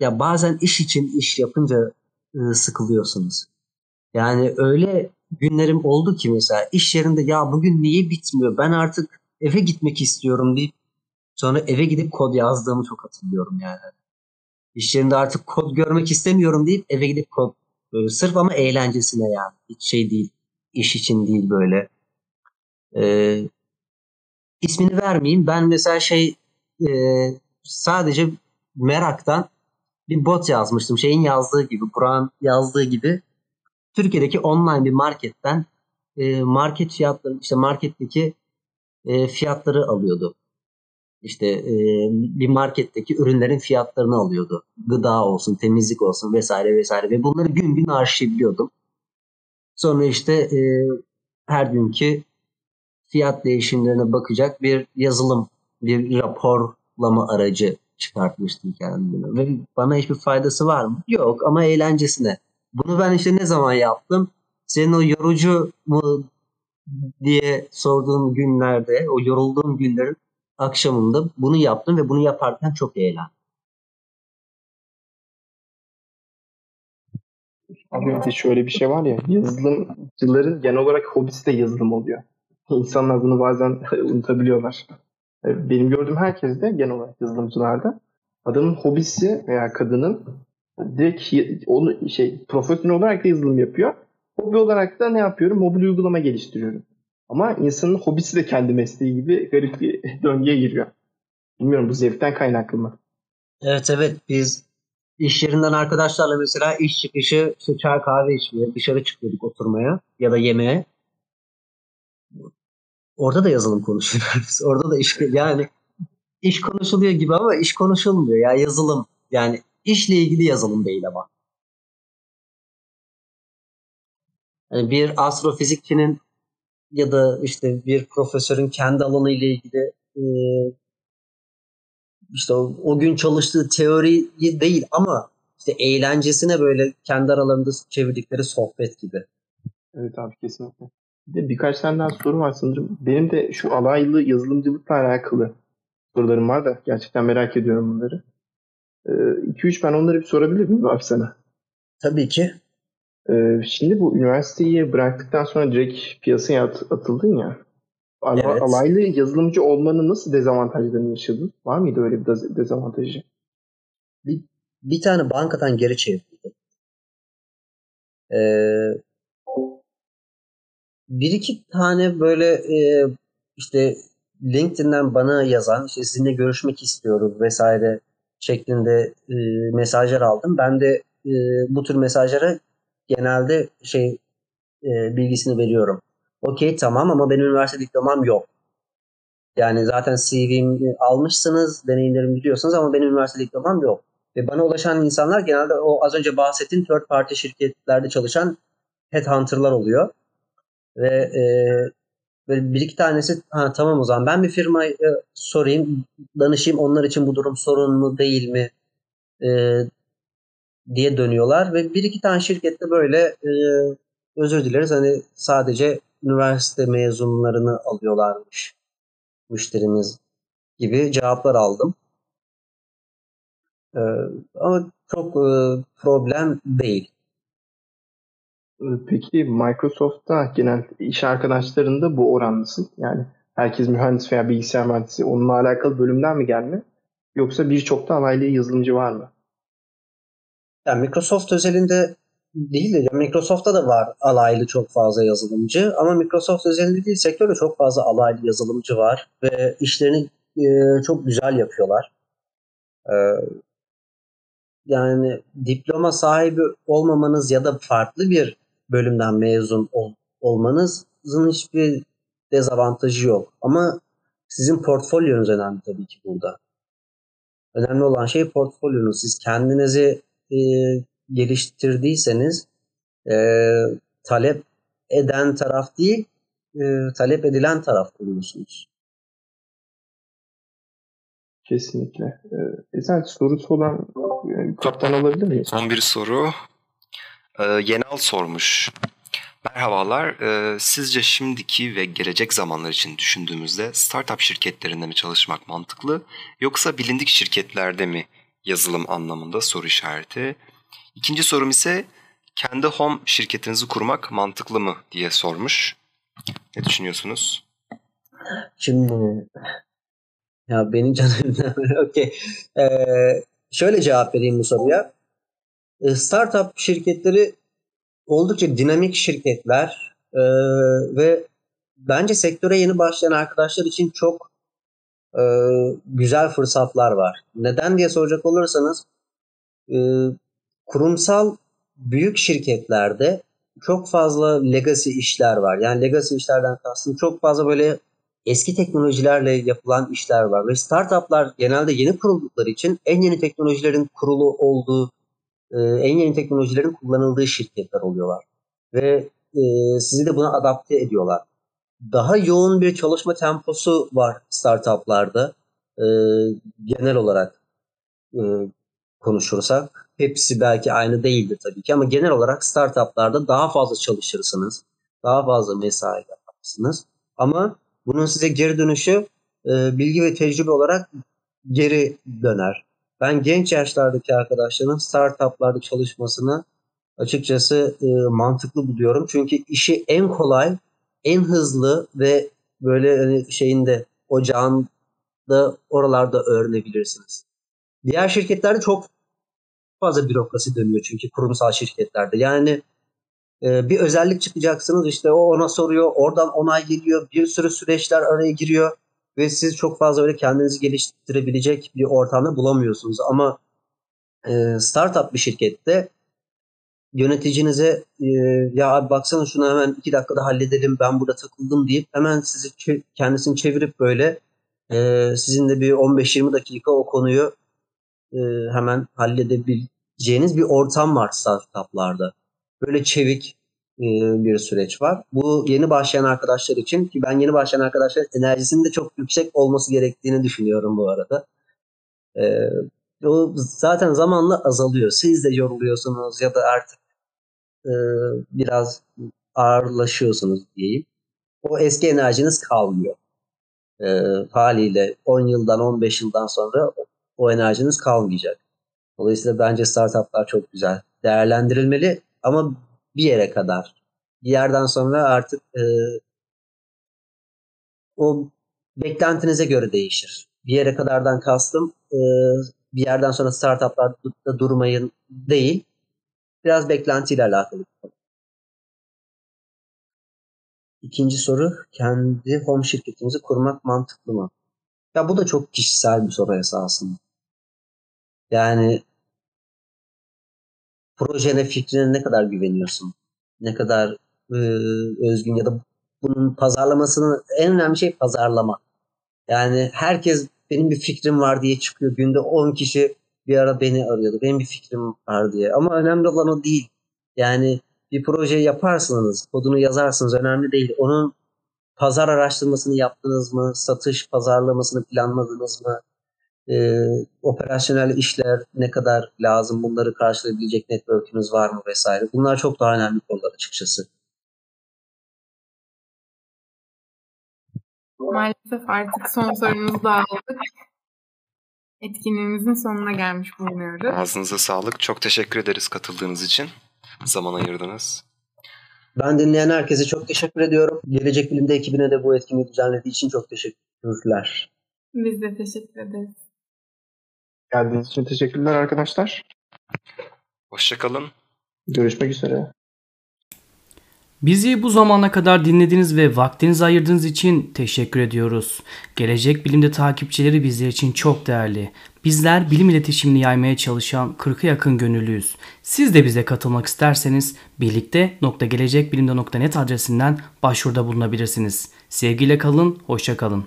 ya bazen iş için iş yapınca sıkılıyorsunuz. Yani öyle günlerim oldu ki mesela iş yerinde ya bugün niye bitmiyor? Ben artık eve gitmek istiyorum deyip sonra eve gidip kod yazdığımı çok hatırlıyorum yani. İş yerinde artık kod görmek istemiyorum deyip eve gidip kod böyle sırf ama eğlencesine yani. Hiç şey değil. iş için değil böyle. Ee, ismini vermeyeyim. Ben mesela şey e, sadece meraktan bir bot yazmıştım. Şeyin yazdığı gibi, Burak'ın yazdığı gibi Türkiye'deki online bir marketten e, market fiyatları işte marketteki e, fiyatları alıyordu. İşte e, bir marketteki ürünlerin fiyatlarını alıyordu. Gıda olsun, temizlik olsun vesaire vesaire ve bunları gün gün arşivliyordum. Sonra işte e, her günkü fiyat değişimlerine bakacak bir yazılım, bir raporlama aracı çıkartmıştım kendime. Ve bana hiçbir faydası var mı? Yok ama eğlencesine. Bunu ben işte ne zaman yaptım? Senin o yorucu mu diye sorduğun günlerde, o yorulduğum günlerin akşamında bunu yaptım ve bunu yaparken çok eğlendim. Abi bir şöyle bir şey var ya yazılımcıların genel olarak hobisi de yazılım oluyor. İnsanlar bunu bazen unutabiliyorlar. Benim gördüğüm herkes de genel olarak yazılımcılarda adamın hobisi veya kadının direkt onu şey profesyonel olarak da yazılım yapıyor. Hobi olarak da ne yapıyorum? Mobil uygulama geliştiriyorum. Ama insanın hobisi de kendi mesleği gibi garip bir döngüye giriyor. Bilmiyorum bu zevkten kaynaklı mı? Evet evet biz iş yerinden arkadaşlarla mesela iş çıkışı işte çay kahve içmeye dışarı çıkıyorduk oturmaya ya da yemeğe. Orada da yazılım konuşuyoruz. Orada da iş yani iş konuşuluyor gibi ama iş konuşulmuyor ya yazılım yani işle ilgili yazılım değil ama. Yani bir astrofizikçinin ya da işte bir profesörün kendi alanı ile ilgili e, işte o, o gün çalıştığı teori değil ama işte eğlencesine böyle kendi aralarında çevirdikleri sohbet gibi. Evet abi kesinlikle. Bir de birkaç tane daha soru var sanırım. Benim de şu alaylı yazılımcılıkla alakalı sorularım var da gerçekten merak ediyorum bunları. 2-3 ee, ben onları bir sorabilir miyim abi sana? Tabii ki. Ee, şimdi bu üniversiteyi bıraktıktan sonra direkt piyasaya at, atıldın ya. Al- evet. Alaylı yazılımcı olmanın nasıl dezavantajlarını yaşadın? Var mıydı öyle bir dezavantajı? Bir, bir tane bankadan geri çevrildi. Ee, bir iki tane böyle e, işte LinkedIn'den bana yazan işte sizinle görüşmek istiyoruz vesaire şeklinde e, mesajlar aldım. Ben de e, bu tür mesajlara genelde şey e, bilgisini veriyorum. Okey tamam ama benim üniversite diplomam yok. Yani zaten CV'mi almışsınız, deneyimlerimi biliyorsunuz ama benim üniversite diplomam yok. Ve bana ulaşan insanlar genelde o az önce bahsettiğim third party şirketlerde çalışan headhunter'lar oluyor. Ve e, böyle bir iki tanesi ha, tamam o zaman ben bir firmaya sorayım, danışayım onlar için bu durum sorun mu değil mi e, diye dönüyorlar ve bir iki tane şirkette böyle e, özür dileriz hani sadece üniversite mezunlarını alıyorlarmış müşterimiz gibi cevaplar aldım. E, ama çok e, problem değil. Ee, peki Microsoft'ta genel iş arkadaşlarında bu oran nasıl? Yani herkes mühendis veya bilgisayar mühendisi onunla alakalı bölümden mi gelme? Yoksa birçok da alaylı yazılımcı var mı? Yani Microsoft özelinde değil de Microsoft'ta da var alaylı çok fazla yazılımcı ama Microsoft özelinde değil sektörde çok fazla alaylı yazılımcı var ve işlerini e, çok güzel yapıyorlar. E, yani diploma sahibi olmamanız ya da farklı bir bölümden mezun ol, olmanızın hiçbir dezavantajı yok. Ama sizin portfolyonuz önemli tabii ki burada. Önemli olan şey portfolyonuz. Siz kendinizi e, geliştirdiyseniz e, talep eden taraf değil, e, talep edilen taraf oluyorsunuz. Kesinlikle. Ee, Ezel sorusu olan e, kaptan alabilir miyim? Son bir soru. Ee, Yenal sormuş. Merhabalar. Ee, sizce şimdiki ve gelecek zamanlar için düşündüğümüzde startup şirketlerinde mi çalışmak mantıklı yoksa bilindik şirketlerde mi yazılım anlamında soru işareti. İkinci sorum ise kendi home şirketinizi kurmak mantıklı mı diye sormuş. Ne düşünüyorsunuz? Şimdi ya benim canım okey. Ee, şöyle cevap vereyim bu soruya. Ee, startup şirketleri oldukça dinamik şirketler ee, ve bence sektöre yeni başlayan arkadaşlar için çok e, güzel fırsatlar var. Neden diye soracak olursanız e, kurumsal büyük şirketlerde çok fazla legacy işler var. Yani legacy işlerden kastım çok fazla böyle eski teknolojilerle yapılan işler var. Ve startuplar genelde yeni kuruldukları için en yeni teknolojilerin kurulu olduğu, e, en yeni teknolojilerin kullanıldığı şirketler oluyorlar. Ve e, sizi de buna adapte ediyorlar. Daha yoğun bir çalışma temposu var startuplarda. E, genel olarak konuşursak. Hepsi belki aynı değildir tabii ki ama genel olarak startuplarda daha fazla çalışırsınız. Daha fazla mesai yaparsınız. Ama bunun size geri dönüşü e, bilgi ve tecrübe olarak geri döner. Ben genç yaşlardaki arkadaşların startuplarda çalışmasını açıkçası e, mantıklı buluyorum. Çünkü işi en kolay, en hızlı ve böyle hani şeyinde ocağında oralarda öğrenebilirsiniz. Diğer şirketlerde çok fazla bürokrasi dönüyor çünkü kurumsal şirketlerde. Yani e, bir özellik çıkacaksınız işte o ona soruyor, oradan onay geliyor, bir sürü süreçler araya giriyor ve siz çok fazla öyle kendinizi geliştirebilecek bir ortamda bulamıyorsunuz. Ama e, startup bir şirkette yöneticinize e, ya abi baksana şunu hemen iki dakikada halledelim ben burada takıldım deyip hemen sizi kendisini çevirip böyle e, sizinle bir 15-20 dakika o konuyu e, hemen halledebileceğiniz bir ortam var startuplarda. Böyle çevik bir süreç var. Bu yeni başlayan arkadaşlar için ki ben yeni başlayan arkadaşlar enerjisinin de çok yüksek olması gerektiğini düşünüyorum bu arada. E, o zaten zamanla azalıyor. Siz de yoruluyorsunuz ya da artık e, biraz ağırlaşıyorsunuz diyeyim. O eski enerjiniz kalmıyor. E, haliyle 10 yıldan 15 yıldan sonra o enerjiniz kalmayacak. Dolayısıyla bence startuplar çok güzel. Değerlendirilmeli ama bir yere kadar. Bir yerden sonra artık e, o beklentinize göre değişir. Bir yere kadardan kastım e, bir yerden sonra startuplarda durmayın değil. Biraz beklentiyle alakalı. İkinci soru, kendi home şirketimizi kurmak mantıklı mı? Ya bu da çok kişisel bir soru esasında. Yani projene, fikrine ne kadar güveniyorsun? Ne kadar e, özgün ya da bunun pazarlamasının en önemli şey pazarlama. Yani herkes benim bir fikrim var diye çıkıyor. Günde 10 kişi bir ara beni arıyordu. Benim bir fikrim var diye. Ama önemli olan o değil. Yani bir proje yaparsınız, kodunu yazarsınız önemli değil. Onun pazar araştırmasını yaptınız mı? Satış pazarlamasını planladınız mı? e, operasyonel işler ne kadar lazım bunları karşılayabilecek network'ünüz var mı vesaire. Bunlar çok daha önemli konular açıkçası. Maalesef artık son sorumuzu da aldık. Etkinliğimizin sonuna gelmiş bulunuyoruz. Ağzınıza sağlık. Çok teşekkür ederiz katıldığınız için. Zaman ayırdınız. Ben dinleyen herkese çok teşekkür ediyorum. Gelecek Bilim'de ekibine de bu etkinliği düzenlediği için çok teşekkürler. Biz de teşekkür ederiz. Geldiğiniz için teşekkürler arkadaşlar. Hoşçakalın. Görüşmek üzere. Bizi bu zamana kadar dinlediğiniz ve vaktinizi ayırdığınız için teşekkür ediyoruz. Gelecek Bilim'de takipçileri bizler için çok değerli. Bizler bilim iletişimini yaymaya çalışan 40'a yakın gönüllüyüz. Siz de bize katılmak isterseniz birlikte.gelecekbilimde.net adresinden başvuruda bulunabilirsiniz. Sevgiyle kalın, hoşça kalın.